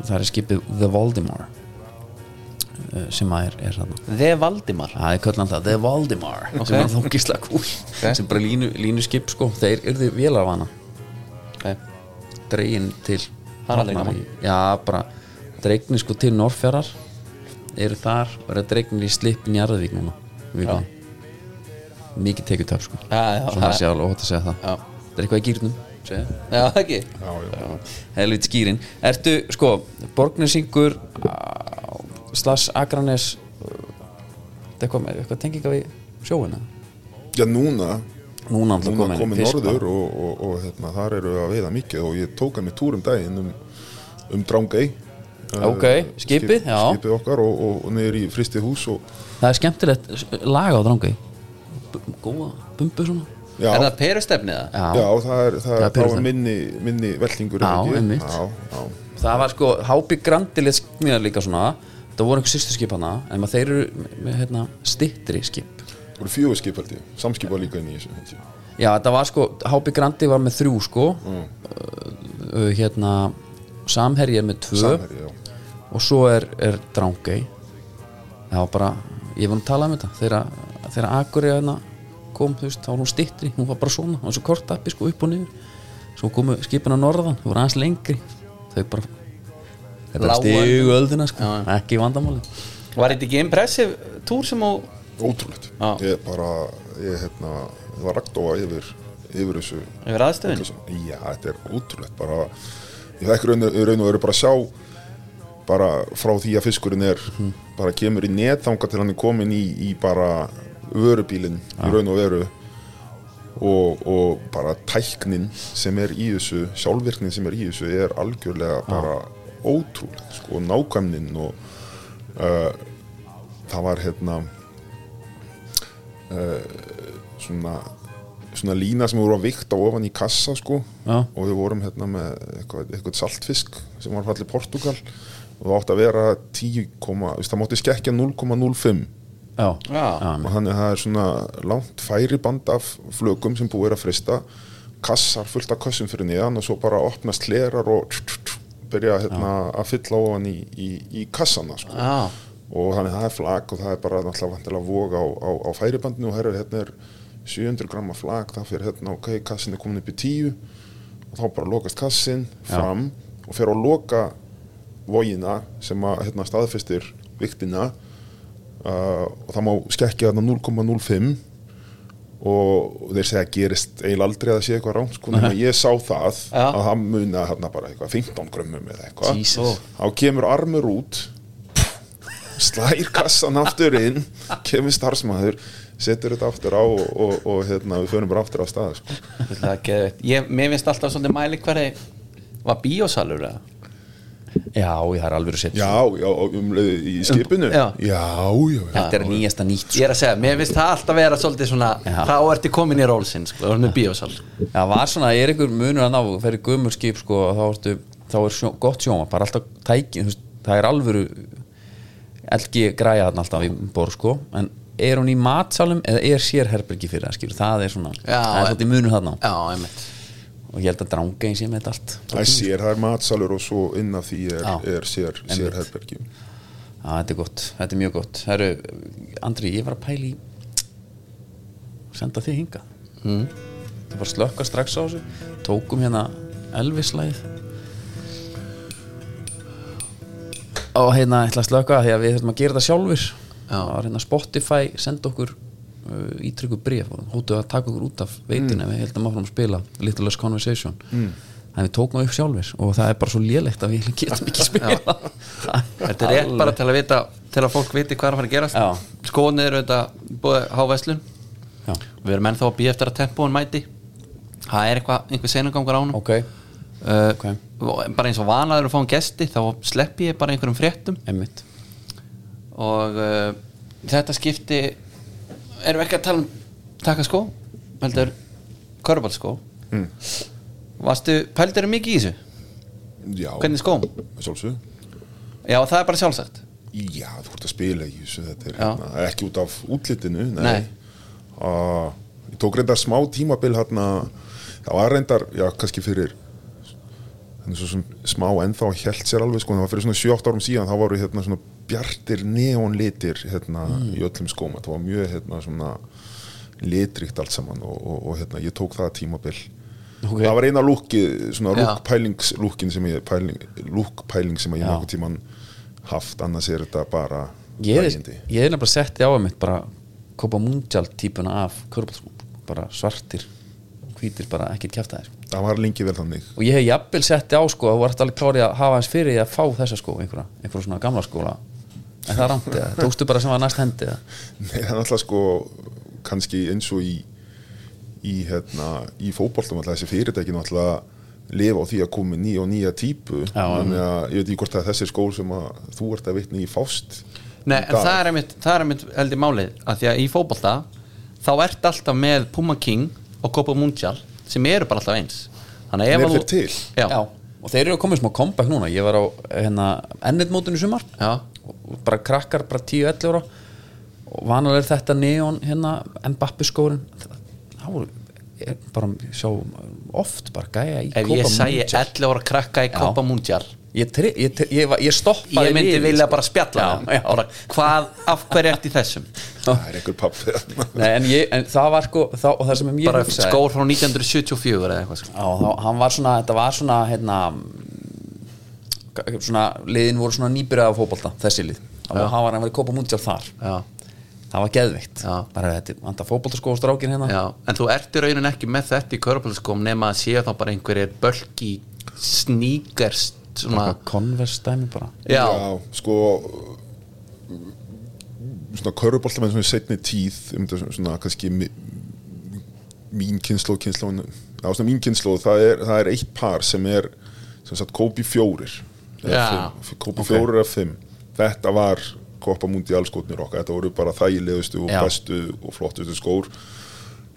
Það er skipið The Voldemar uh, sem að er, er þarna The Valdimar Það er köllan það, The Voldemar sem er þókislega kúl sem bara línu, línu skip sko þeir þið vélarvana okay. dregin til Það aldrei gaman. Já, bara dregnir sko til Norrfjörðar eru þar og eru dregnir í slipin Jarðvík núna vikunni. Mikið tekjutöf sko. Já, já, svo það það- sé alveg ótt að segja það. Já. það er eitthvað í gýrnum Já, ekki? Helvít skýrin. Ertu sko Borgnesingur slags Akranes þetta eitthvað, eitthvað tenginga við sjóina? Já, núna. Núna núna komið norður og, og, og hérna, þar eru við að veiða mikið og ég tók hann í túrum daginn um, um Drangey. Ok, skipið, já. skipið okkar og, og, og niður í fristið hús og, það er skemmtilegt lag á drangi góða bumbu svona. Já, Er það perustefnið það? já, já, það er, það Það er það minni, minni veltingur Já, einmitt. já, já, það var sko Hápi Grandi lit smíðar líka svona. Það voru einhver sýstu skip hana en maður þeir eru með hérna, stittri skip. Það voru fjögur skip held ég. Samskip var líka inn í þessu já þetta var sko Hápi Grandi var með þrjú sko. Mm. uh, hérna Samherji er með tvö. Samherji, já. Og svo er, er Drangey. Það var bara ég var að tala um þetta þegar, þegar Akurey hérna kom þú veist, þá var hún stittri, hún var bara svona hún var svo kort appi sko upp og niður. Svo komu skipin á norðan, þau voru aðeins lengri. Þau bara bara Lágu stigu öldina sko, Já. ekki vandamáli Var þetta ekki impressive túr sem á ótrúlegt. Já. ég bara, ég hérna ég var ragdóa yfir, yfir þessu. Yfir aðstöðin? já, þetta er ótrúlegt bara, ég fekk raun, raun og veru bara að sjá bara frá því að fiskurinn er bara kemur í netþanga til hann er komin í, í bara vörubílinn í raun og veru og, og bara tæknin sem er í þessu sjálfvirknin sem er í þessu er algjörlega bara ótrúleg sko, nákvæmnin og uh, það var hérna uh, svona svona lína sem voru að vikta ofan í kassa sko Já. og við vorum hérna með eitthvað, eitthvað saltfisk sem var fallið Portugal og það átti að vera 10, þú veist, það mátti skekkja 0,05 já, Já. og þannig að það er svona langt færi band af flögum sem búið er að frista. Kassar fullt af kassum fyrir niðan og svo bara opnast hlerar og byrja hérna, að fylla ofan í, í, í kassana sko. Já, og þannig að það er flag og það er bara náttúrulega vantilega vog á, á, á færibandinu og herru, hérna er 700 gramma flag, það fyrir hérna, ok, kassin er komin upp í 10 og þá bara lokast kassin fram og fer að loka vogina sem að hérna, staðfestir viktina uh, og það má skekkja þarna 0,05 og þeir segja að gerist eiginlega aldrei að það sé eitthvað ránt sko, nema ég sá það Já. að það muna hérna bara eitthvað 15 grömmum eða eitthvað Jesus. þá kemur armur út slær kassan aftur inn kemur starfsmæður setur þetta aftur á og, og, og hérna, við förum bara aftur á stað sko. er. Ég, Mér finnst alltaf svolítið mæli hverði var bíósalur eða? Já, það er alveg sett já, já, um, í skipinu? Já. já, já, já. þetta er nýjasta nýtt Ég er að segja, mér finnst það alltaf vera svolítið svona Já. þá ertu komin í rólsinn, sko, það er með bíósal. Já, var svona, er einhver munur að ná fyrir gömur skip, sko, þá, ertu, þá er sjó, gott sjóma, bara alltaf tækin þú veist, það er alvöru elgi græja þarna alltaf í borð, sko en er hún í matsalum eða er sér herbergi fyrir það, skilur, það er svona Já, það er svolítið munur þarna Já, einmitt og ég held að dranga eins ég með þetta allt. Það er sér, það er matsalur og svo inn af því er, Já. er sér, sér herbergi Já, þetta er gott, þetta er mjög gott. Herru, Andri, ég var að pæla í senda þig hinga mm. það var slökka strax á þessu tókum hérna Elvis-læð og hérna ætla að slökka því að við þurfum að gera þetta sjálfur það var hérna Spotify senda okkur uh, ítrykku bréf og hóttu að taka okkur út af veitinu ef við heldum áfram að spila Little Less Conversation. Mm. en við tókum upp sjálfur og það er bara svo lélegt að við *laughs* getum ekki spila Þetta er rétt bara til að vita til að fólk viti hvað er að fara að gerast. Já. Skóðin eru þetta búið háveslun Við erum ennþá að býja eftir að tempóin mæti. Það er eitthvað, einhver senugangur á hún ok, uh, ok. Bara eins og vanaður að fá um gesti þá sleppi ég bara einhverjum fréttum. Emmitt og uh, þetta skipti erum ekki að tala um taka skó heldur körubalskó Mm. Varstu, pældur mikið í þessu? já, Hvernig skóm? sjálfsög Já, það er bara sjálfsagt já, þú ert að spila í þessu þetta er hérna, ekki út af útlitinu nei, Nei. Uh, ég tók reyndar smá tímabil hérna, það var reyndar já, kannski fyrir þannig svo smá ennþá held sér alveg sko, það var fyrir svona 7-8 árum síðan þá voru hérna svona bjartir neonlitir hérna í öllum skóm. Það var mjög hérna svona litrikt allt saman og, og, og hérna ég tók það tímabil. Ok. það var eina lúki svona lúkpælingslúkin sem ég pæling, lúkpæling sem ég nokkuð tíman haft. Annars er þetta bara Ég er, nefnilega setti á að mitt bara Copa Mundial típuna af körbálskum bara svartir hvítir bara ekkert kjafta þér það var lengi vel þannig. Og ég hef jafnvel setti á sko að þú ert alveg klárið að hafa hans fyrir því að fá þessa sko einhverja, einhverja svona gamla skóla. En það er rámt eða, *laughs* tókstu bara sem var næst hendi eða? Nei, það er alltaf sko kannski eins og í í, hérna, í fótboltum alltaf þessi fyrirtæki náttúrulega lifa á því að koma með nýja og nýja típu. Já, þannig að ég veit ekki hvort að þessi skól sem að þú ert að vitni í fást Nei, en það er einmitt, það er einmitt held ég málið að því að í fótbolta þá ert alltaf með Puma King og Copa Mundial sem eru bara alltaf eins. Þannig að ef að þú? Já, Já, og þeir eru að koma í smá comeback núna. Ég var á hérna, ennið mótinu sumar. Og bara krakkar, bara 10-11 ára. Og vanalega er þetta neon hérna, Mbappi skórin það voru er bara sjá oft bara gæja í ef Copa ég sæi Mundial. 11 ára krakka í. Copa Mundial ég, ég, ég, ég stoppaði ég myndi vilja sko. bara spjalla Já, með já. hvað, af hverju ert í þessum? Það er einhver pappi en, en það var sko það, og það bara skór frá 1974 eða eitthvað sko. Já, þá, hann var svona, þetta var svona hérna svona, liðin voru svona nýbyrjað af fótbolta, þessi lið. Og hann var hann var í Copa Mundial þar. Já, það var geðvikt, Já. bara þetta vanda fótboltaskóð strákin hérna. Já, en þú ert í raunin ekki með þetta í körpalskom nema að séu þá bara einhverjir bölki sníkers svona, Converse dæmi bara já, sko svona köruboltamenn svona í setni tíð um þetta svona kannski mín kynnslóð kynnslóð á svona mín kynnslóð það er, það er eitt par sem er sem sagt Kobe fjórir Já. fimm. Kobe fjórir af fimm þetta var Copa Mundial skotnir okkar þetta voru bara þægilegustu og Já. bestu og flottustu skór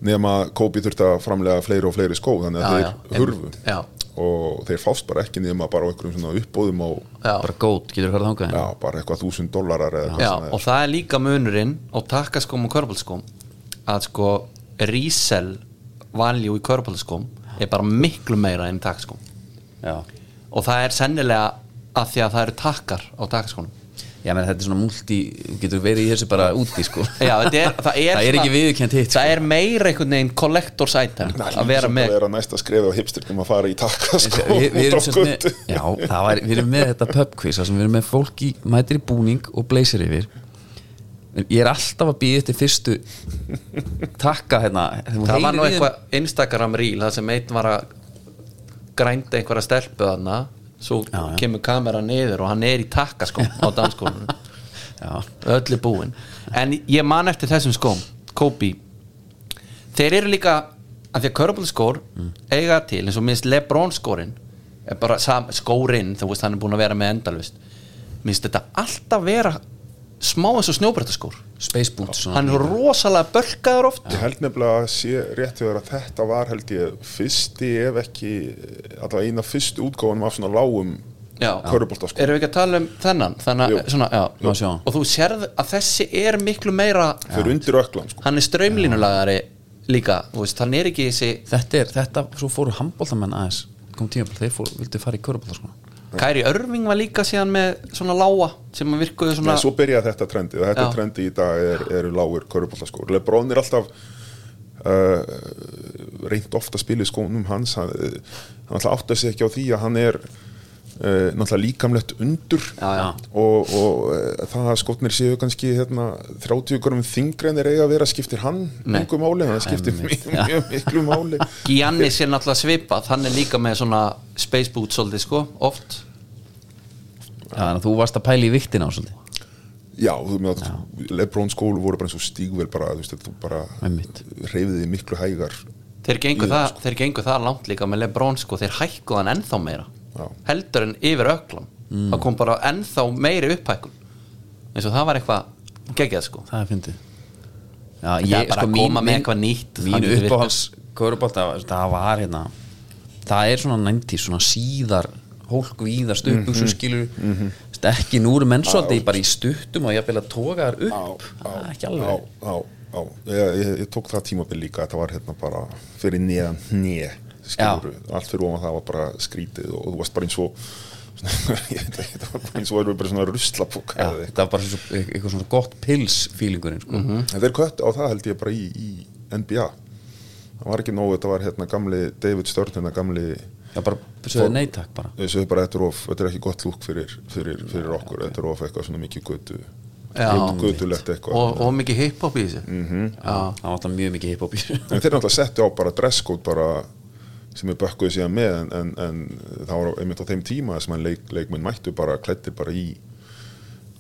nema Kobe þurfti að framlega fleiri og fleiri skó þannig að Já, þeir já. hurfu Já. Og þeir fást bara ekki nema bara á einhverjum svona uppbóðum á já. bara gót, getur þú hverða þangað Já, bara eitthvað þúsund dollarar eða Já, hvað sem og það er líka munurinn á takkaskóm og körbálskóm að sko resell value í körbálskóm er bara miklu meira enn takkaskóm. Já, og það er sennilega að því að það eru takkar á takkaskónum já menn þetta er svona multi þú getur verið í þessu bara úti sko. Já, þetta er, það er, *laughs* Það er ekki viðurkennt hitt, sko. Það er meira einhvern veginn collectors item að vera með að vera næsta skrefi á hipstyrnum að fara í takka sko við, við, sem sagt götu með, já, það var, við erum með þetta pubquiz þar sem við erum með fólk í mætir í búning og blazer yfir. En ég er alltaf að býða eftir fyrstu takka hérna. Það var nú eitthvað Instagram reel það sem einn var að grænda einhverja stelpu þarna svo Já, já. kemur kamera niður og hann er í takkaskóm á danskónum *laughs* já, öll er búinn. En ég man eftir þessum skóm Kobe. Þeir eru líka að því að körbólskór Mm. eiga til eins og minnst Lebron skórin bara skórin þú veist hann er búin að vera með endalvist minnst þetta alltaf vera smá eins og snjóbrettaskór. Space boots hann er rosalega bölkaður oft. Ég held nefnilega að sé rétt við að þetta var held ég fyrsti ef ekki allavega eina fyrstu útgáfanum af svona lágum Já. köruboltaskó erum við ekki að tala um þennan? Þannig svona, já, Má sjá. og þú sérð að þessi er miklu meira fyrir undir öklan sko. Hann er strömlínulagari líka, þú veist, hann er ekki þessi þetta er, þetta, svo fóru handbóltamenn aðeins kom tíma, þeir fóru, vildu fara í körubólta sko Kæri Örving var líka síðan með svona lága sem virkuðu svona Nei, svo byrjaði þetta trendi og þetta Já. trendi í dag er, eru lágur köruboltaskór Lebron er alltaf uh, reynd ofta að spila í skónum hans. Hann, uh, hann alltaf átti sig ekki á því að hann er uh, náttúrulega líkamlegt undur. Já, já. og, og uh, það að skotnir séu kannski hérna, 30 grum þingri en þeir eiga að vera skiptir hann engu máli, það skiptir mjög, mjög miklu máli. *laughs* Giannis er náttúrulega svipað hann er líka með svona space boot svolítið sko, oft. Já, þannig að þú varst að pæla í viktina á svolítið. Já, þú með að Lebron skólu voru bara eins og stígvel bara, þú veist, þú bara reyfiði miklu hægar þeir gengu, það, gengu það langt líka með Lebron sko, þeir hækkuðu hann ennþá meira Já. heldur en yfir öklam Mm. það kom bara ennþá meiri upphækkun. Eins og það var eitthvað geggjað sko. Það er fyndið. Já, er bara að koma með eitthvað nýtt, það mín getur uppáhals körubólta það var hérna það er svona 90 svona síðar hólk víðar stuttbuxum Mhm. skilur ekki nú eru menn svolítið bara í stuttum og ég að toga þar upp. Það er ekki á, alveg. á, á. Ég, ég, ég tók það tímabil líka þetta var hérna bara fyrir neðan hnið skilur, allt fyrir ofan það var bara skrítið og, þú varst bara eins og *laughs* ég veit ekki, það var bara eins og við bara svona já, þetta var bara svo, eitthvað svona gott pils feelingurinn sko. Mhm. en þeir kött á það held ég bara í, í NBA það var ekki nógu, þetta var hérna gamli David Stern, hérna gamli já, bara sögðu neytak bara er bara, þetta er, of, þetta er ekki gott lúk fyrir, fyrir, fyrir okkur, þetta er of eitthvað svona mikið götu Já. gödulegt eitthvað og, og mikið hip-hop í þessu Mhm. Já, það var alltaf mjög mikið hip-hop í þessu. en þeir náttúrulega settu á bara dresscode bara sem er bökkuði síðan með en, en, en það var einmitt á þeim tíma sem að leik, leikmenn mættu bara klættir bara í,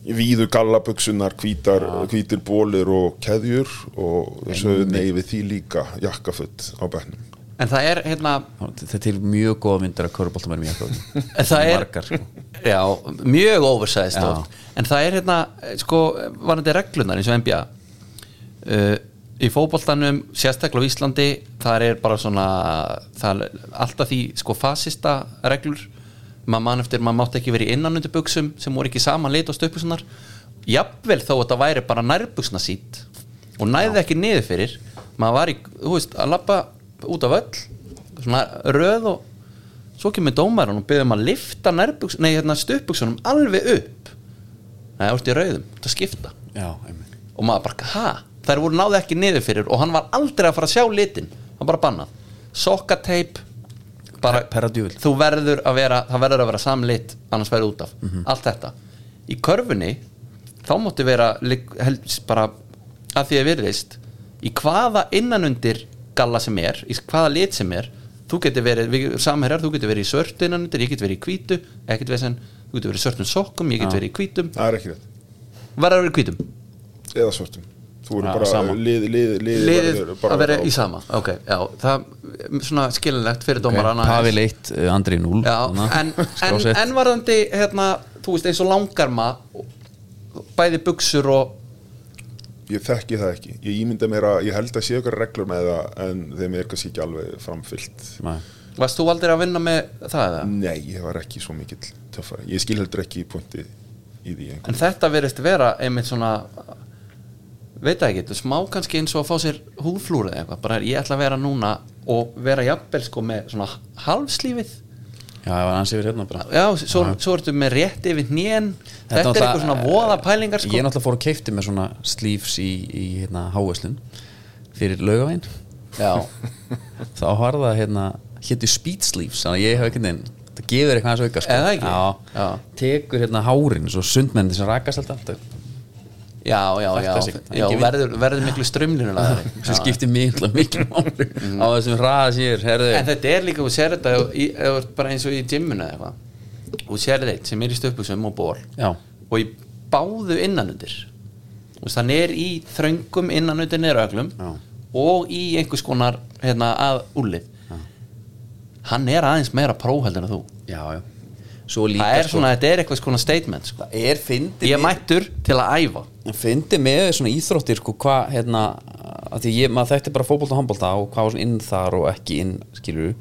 í víðu gallabuksunar, hvítar, hvítir bólir og keðjur og þessu nei við því líka jakkafutt á bennum en það er hérna þetta er til mjög góða myndir að köruboltamærum í eitthvað *laughs* En það er margar sko. já, mjög oversized en það er hérna, sko varandi reglunar eins og NBA uh, í fótboltanum, sérstaklega á Íslandi, það er bara svona er alltaf því sko fasista reglur. Maður mann eftir, maður mátti ekki verið í innanundu buksum sem voru ekki saman lit og stöpusunar jafnvel þó að það væri bara nærbuksna sít og næði ekki niður fyrir. Maður var í, þú veist, að lappa út af öll svona röð og svo kemur dómarinn og byrðum að lifta nærbuks, nei, hérna stöpbuksunum alveg upp. Nei, það vorst í rauðum, það skipta. Já, og maður bara, ha, þær voru náði ekki niður fyrir og hann var aldrei að fara að sjá litin. Hann bara bannað, sokkateip bara, Per- perra djúvill. þú verður að vera það verður að vera samlit, annars verður út af. Mhm. allt þetta, í körfunni þá mátti vera bara að því að virðist í hvaða innanundir galla sem er, í hvaða lit sem er þú getur verið, samherjar, þú getur verið í svörtu innanundir, ég getur verið í ekkert vesen, þú getur verið í svörtum sokkum ég getur verið í hvítum, það er ekki rétt, verður að vera í hvítum. Eða svartum þú eru bara sama. lið, lið, lið, liðið bara að vera í sama. Ok, já, það er svona skiljanlegt fyrir dómarana Pavel 1, uh, Andri 0 já, en, en, en varðandi hérna, þú veist eins og langarma bæði buksur og ég þekki það ekki, ég ímynda mér að ég held að sé ykkur reglur með það en þeim er kannski ekki alveg framfyllt Nei. varst þú aldrei að vinna með það eða? nei, ég var ekki svo mikill töffari. Ég skil heldur ekki punktið í því einhvern en þetta verðist vera einmitt svona veit það ekki, er smá kannski eins og að fá sér húðflúr eða eitthvað, bara ég ætla að vera núna og vera jafnvel sko með svona halvslífið já, það var hans yfir hérna bara. Já, svo, svo ertu með rétt yfir hnén. Þetta er eitthvað svona voða pælingar sko. ég náttúrulega fór að keifti með svona sleeves í, í hérna, háveslun fyrir já, *laughs* þá var það hérna héttu speed sleeves þannig að ég hef ekki neinn það gefur eitthvað aðeins auka sko. Tekur hérna hárin svo sundmenni sem rakast alltaf já, já, já, já verður, verður miklu strömlinulegari *laughs* sem skiptir miklu miklu máli. Á þessum hraða sér en þetta er líka, þú sér þetta í, bara eins og í gymmuna eða eitthvað þú sér þetta sem er í stöpuksum og ból já, og í báðu innanundir. Veist, hann er í þröngum innanundir neðröglum Já. og í einhvers konar hérna, að úlið hann er aðeins meira próheldur en þú. Já, já það er sko, svona, þetta er eitthvað svona statement sko. er ég mættur til að æfa. Fyndi með svona íþróttir sko hvað hérna ég, maður þekkti bara fótbolta og handbolta og hvað var svona inn þar og ekki inn skilur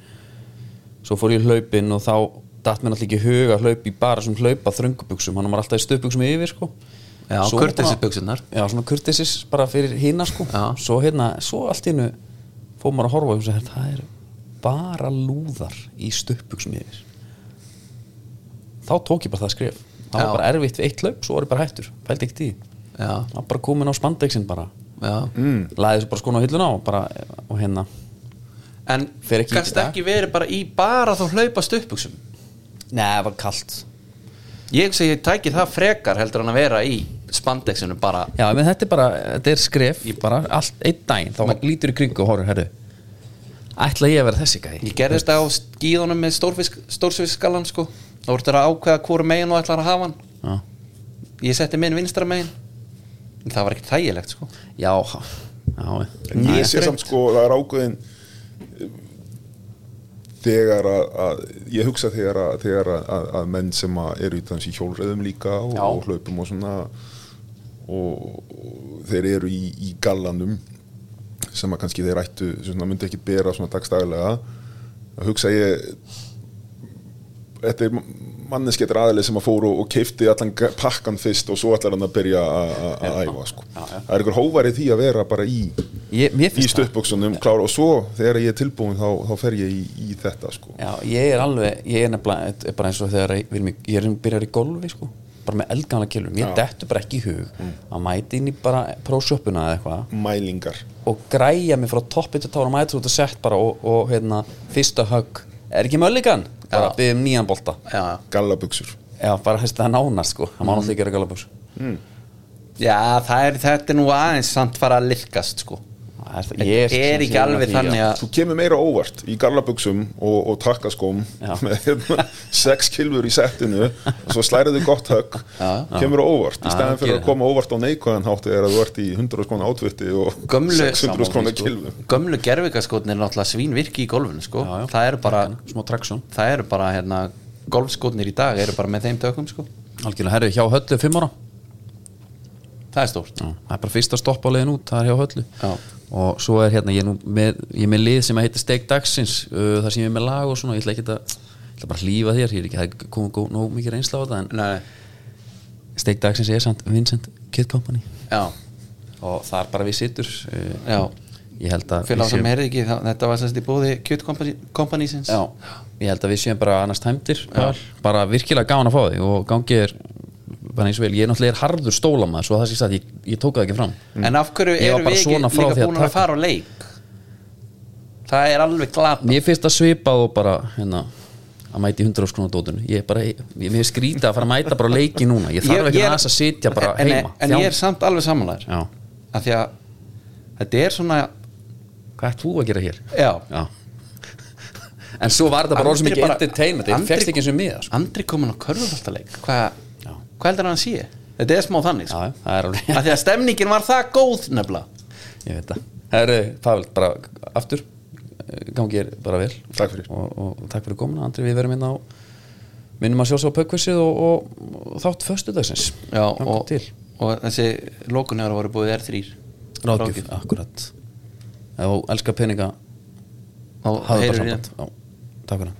svo fór ég hlaupin og þá datt mér náttúrulega ekki í hug að hlaupa í bara svona hlaupa þröngubuxum. Hann var alltaf í stöpuxum yfir sko. Já, bara- já svona kurtisis bara fyrir hina sko. Svo hérna, svo allt í hennu fór maður að horfa og það er bara lúðar í stöpuxum yfir þá tók ég bara það skrif það Já. var bara erfitt við eitt hlaup svo var ég bara hættur, pældi ekkert í. Það var bara komin á spandexin bara. Já. Mm. laði þessu bara skona á hilluna og bara og hérna. En Fer ekki verið bara í bara þá hlaupa stöpuksum Nei, það var kalt. Ég segi, ég tæki það frekar heldur en að vera í spandexinu bara. Já, menn þetta er bara, þetta er skref bara allt, einn daginn, þá lítur í kringu og horfur, herru ætla ég að vera þessi gæði ég gerði þetta á skíðunum með stórfisk, stórsfiskalan sko þá voru þetta að ákveða hvori megin og ætlar að hafa hann. Já, ég setti minn vinstra megin. En það var ekkert þægilegt sko. Já, já ég sé samt sko, það er ákveðin eh, þegar að, að ég hugsa þegar að, þegar að, að, menn sem að eru í þessi hjólreðum líka og, og hlaupum og svona og, og þeir eru í, í gallanum sem að kannski þeir ættu svona, myndi ekki bera svona dagstæðilega að hugsa ég þetta er manneskettir aðeins sem að fóru og, keifti allan pakkan fyrst og svo ætlar hann að byrja að- æfa sko. það er einhver hóvarið því að vera bara í ég, í stuttbuksunum klára og svo þegar ég er tilbúin þá, þá fer ég í, í þetta sko. Já, ég er alveg, ég er nefnilega er bara eins og þegar ég, í- ég er byrjar í golfi sko, bara með eldgamla kilum ég dettu bara ekki í hug að mæti inn í bara prósjöppuna eða eitthvað. Mælingar. Og græja mig frá toppi til tára bara og, og hérna, fyrsta högg. Er ekki mölligan? Bara Já. byggðum nýjan bolta. Já, gallabuxur. Já, bara hæst það nánast sko. Það má náttúrulega gera galabús Já, það er, þetta er nú aðeins samt fara að lirkast sko Er, Þetta ég er ekki alveg þannig að Þú kemur meira óvart í gallabuxum og, og takkaskóm *laughs* með hérna, sex kilfur í settinu og svo slæriðu gott högg. Kemur óvart í stæðan fyrir að koma óvart á neikvæðan hátti er að þú ert í 100 skona átvitti og Gömlu- 600 skona sko. kilfum gömlu gerfikaskotnir er náttúrulega svínvirki í golfinu sko. Já, já. það eru bara, smá traksjón það eru bara hérna, golfskotnir í dag eru bara með þeim tökum sko. Algjörlega, herri, hjá höllu fimm ára það er stórt. Já, það er bara fyrsta stopp á leiðin út, það er hjá höllu. Já. og svo er hérna, ég er með, ég er með lið sem heitir Steak Dagsins uh, þar sem ég er með lag og svona, ég ætla ekki að ég ætla bara að hlýfa þér, ég er ekki, það er komið nóg mikið reynsla á þetta en Nei, Steak Dagsins er samt Vincent Kid Company. Já, og það er bara við sittur uh, já. ég held að fyrir á sem heyrði ekki, það, þetta var sérst í búði Kjöt Company-sins. Já, ég held að við séum bara annars tæmdir Pál. bara virkilega gaman að fá þig og gangið er bara eins og vel, ég er náttúrulega harður stólamæður svo það sé að ég, ég tók það ekki fram. En af hverju erum við ekki líka að búin að taka- fara á leik? Það er alveg glata Mér finnst það svipað og bara hérna, að mæti 100 skrónu dótinu. Ég er bara, ég, er skrítið að fara að mæta bara leiki núna. Ég þarf ekki aðeins að sitja bara en, heima. En, en ég er samt alveg samanlæður Já, Af því að þetta er svona hvað ert þú að gera hér? Já, Já. En svo var þetta bara orðið sem ekki entertainment. Ég fegst ekki eins og miða sko. Andri komin á körfuboltaleik. Hvað Já. hva heldur hann að sé? Þetta er smá þannig sko. Já, það er alveg Af því að stemningin var það góð nefnilega. Ég veit það. Herri, Pavel, bara aftur. Gangi er bara vel. Takk fyrir. og, og, og takk fyrir komuna, Andri, við verum hérna á minnum að sjá svo pökkvissið og, og, og þátt föstudagsins. Já, Þangað og, til. og þessi hefur voru búið R3 Ráðgjöf, akkurat. Ef þú elskar peninga Þá hafðu bara heyrir samband. Já, takk fyrir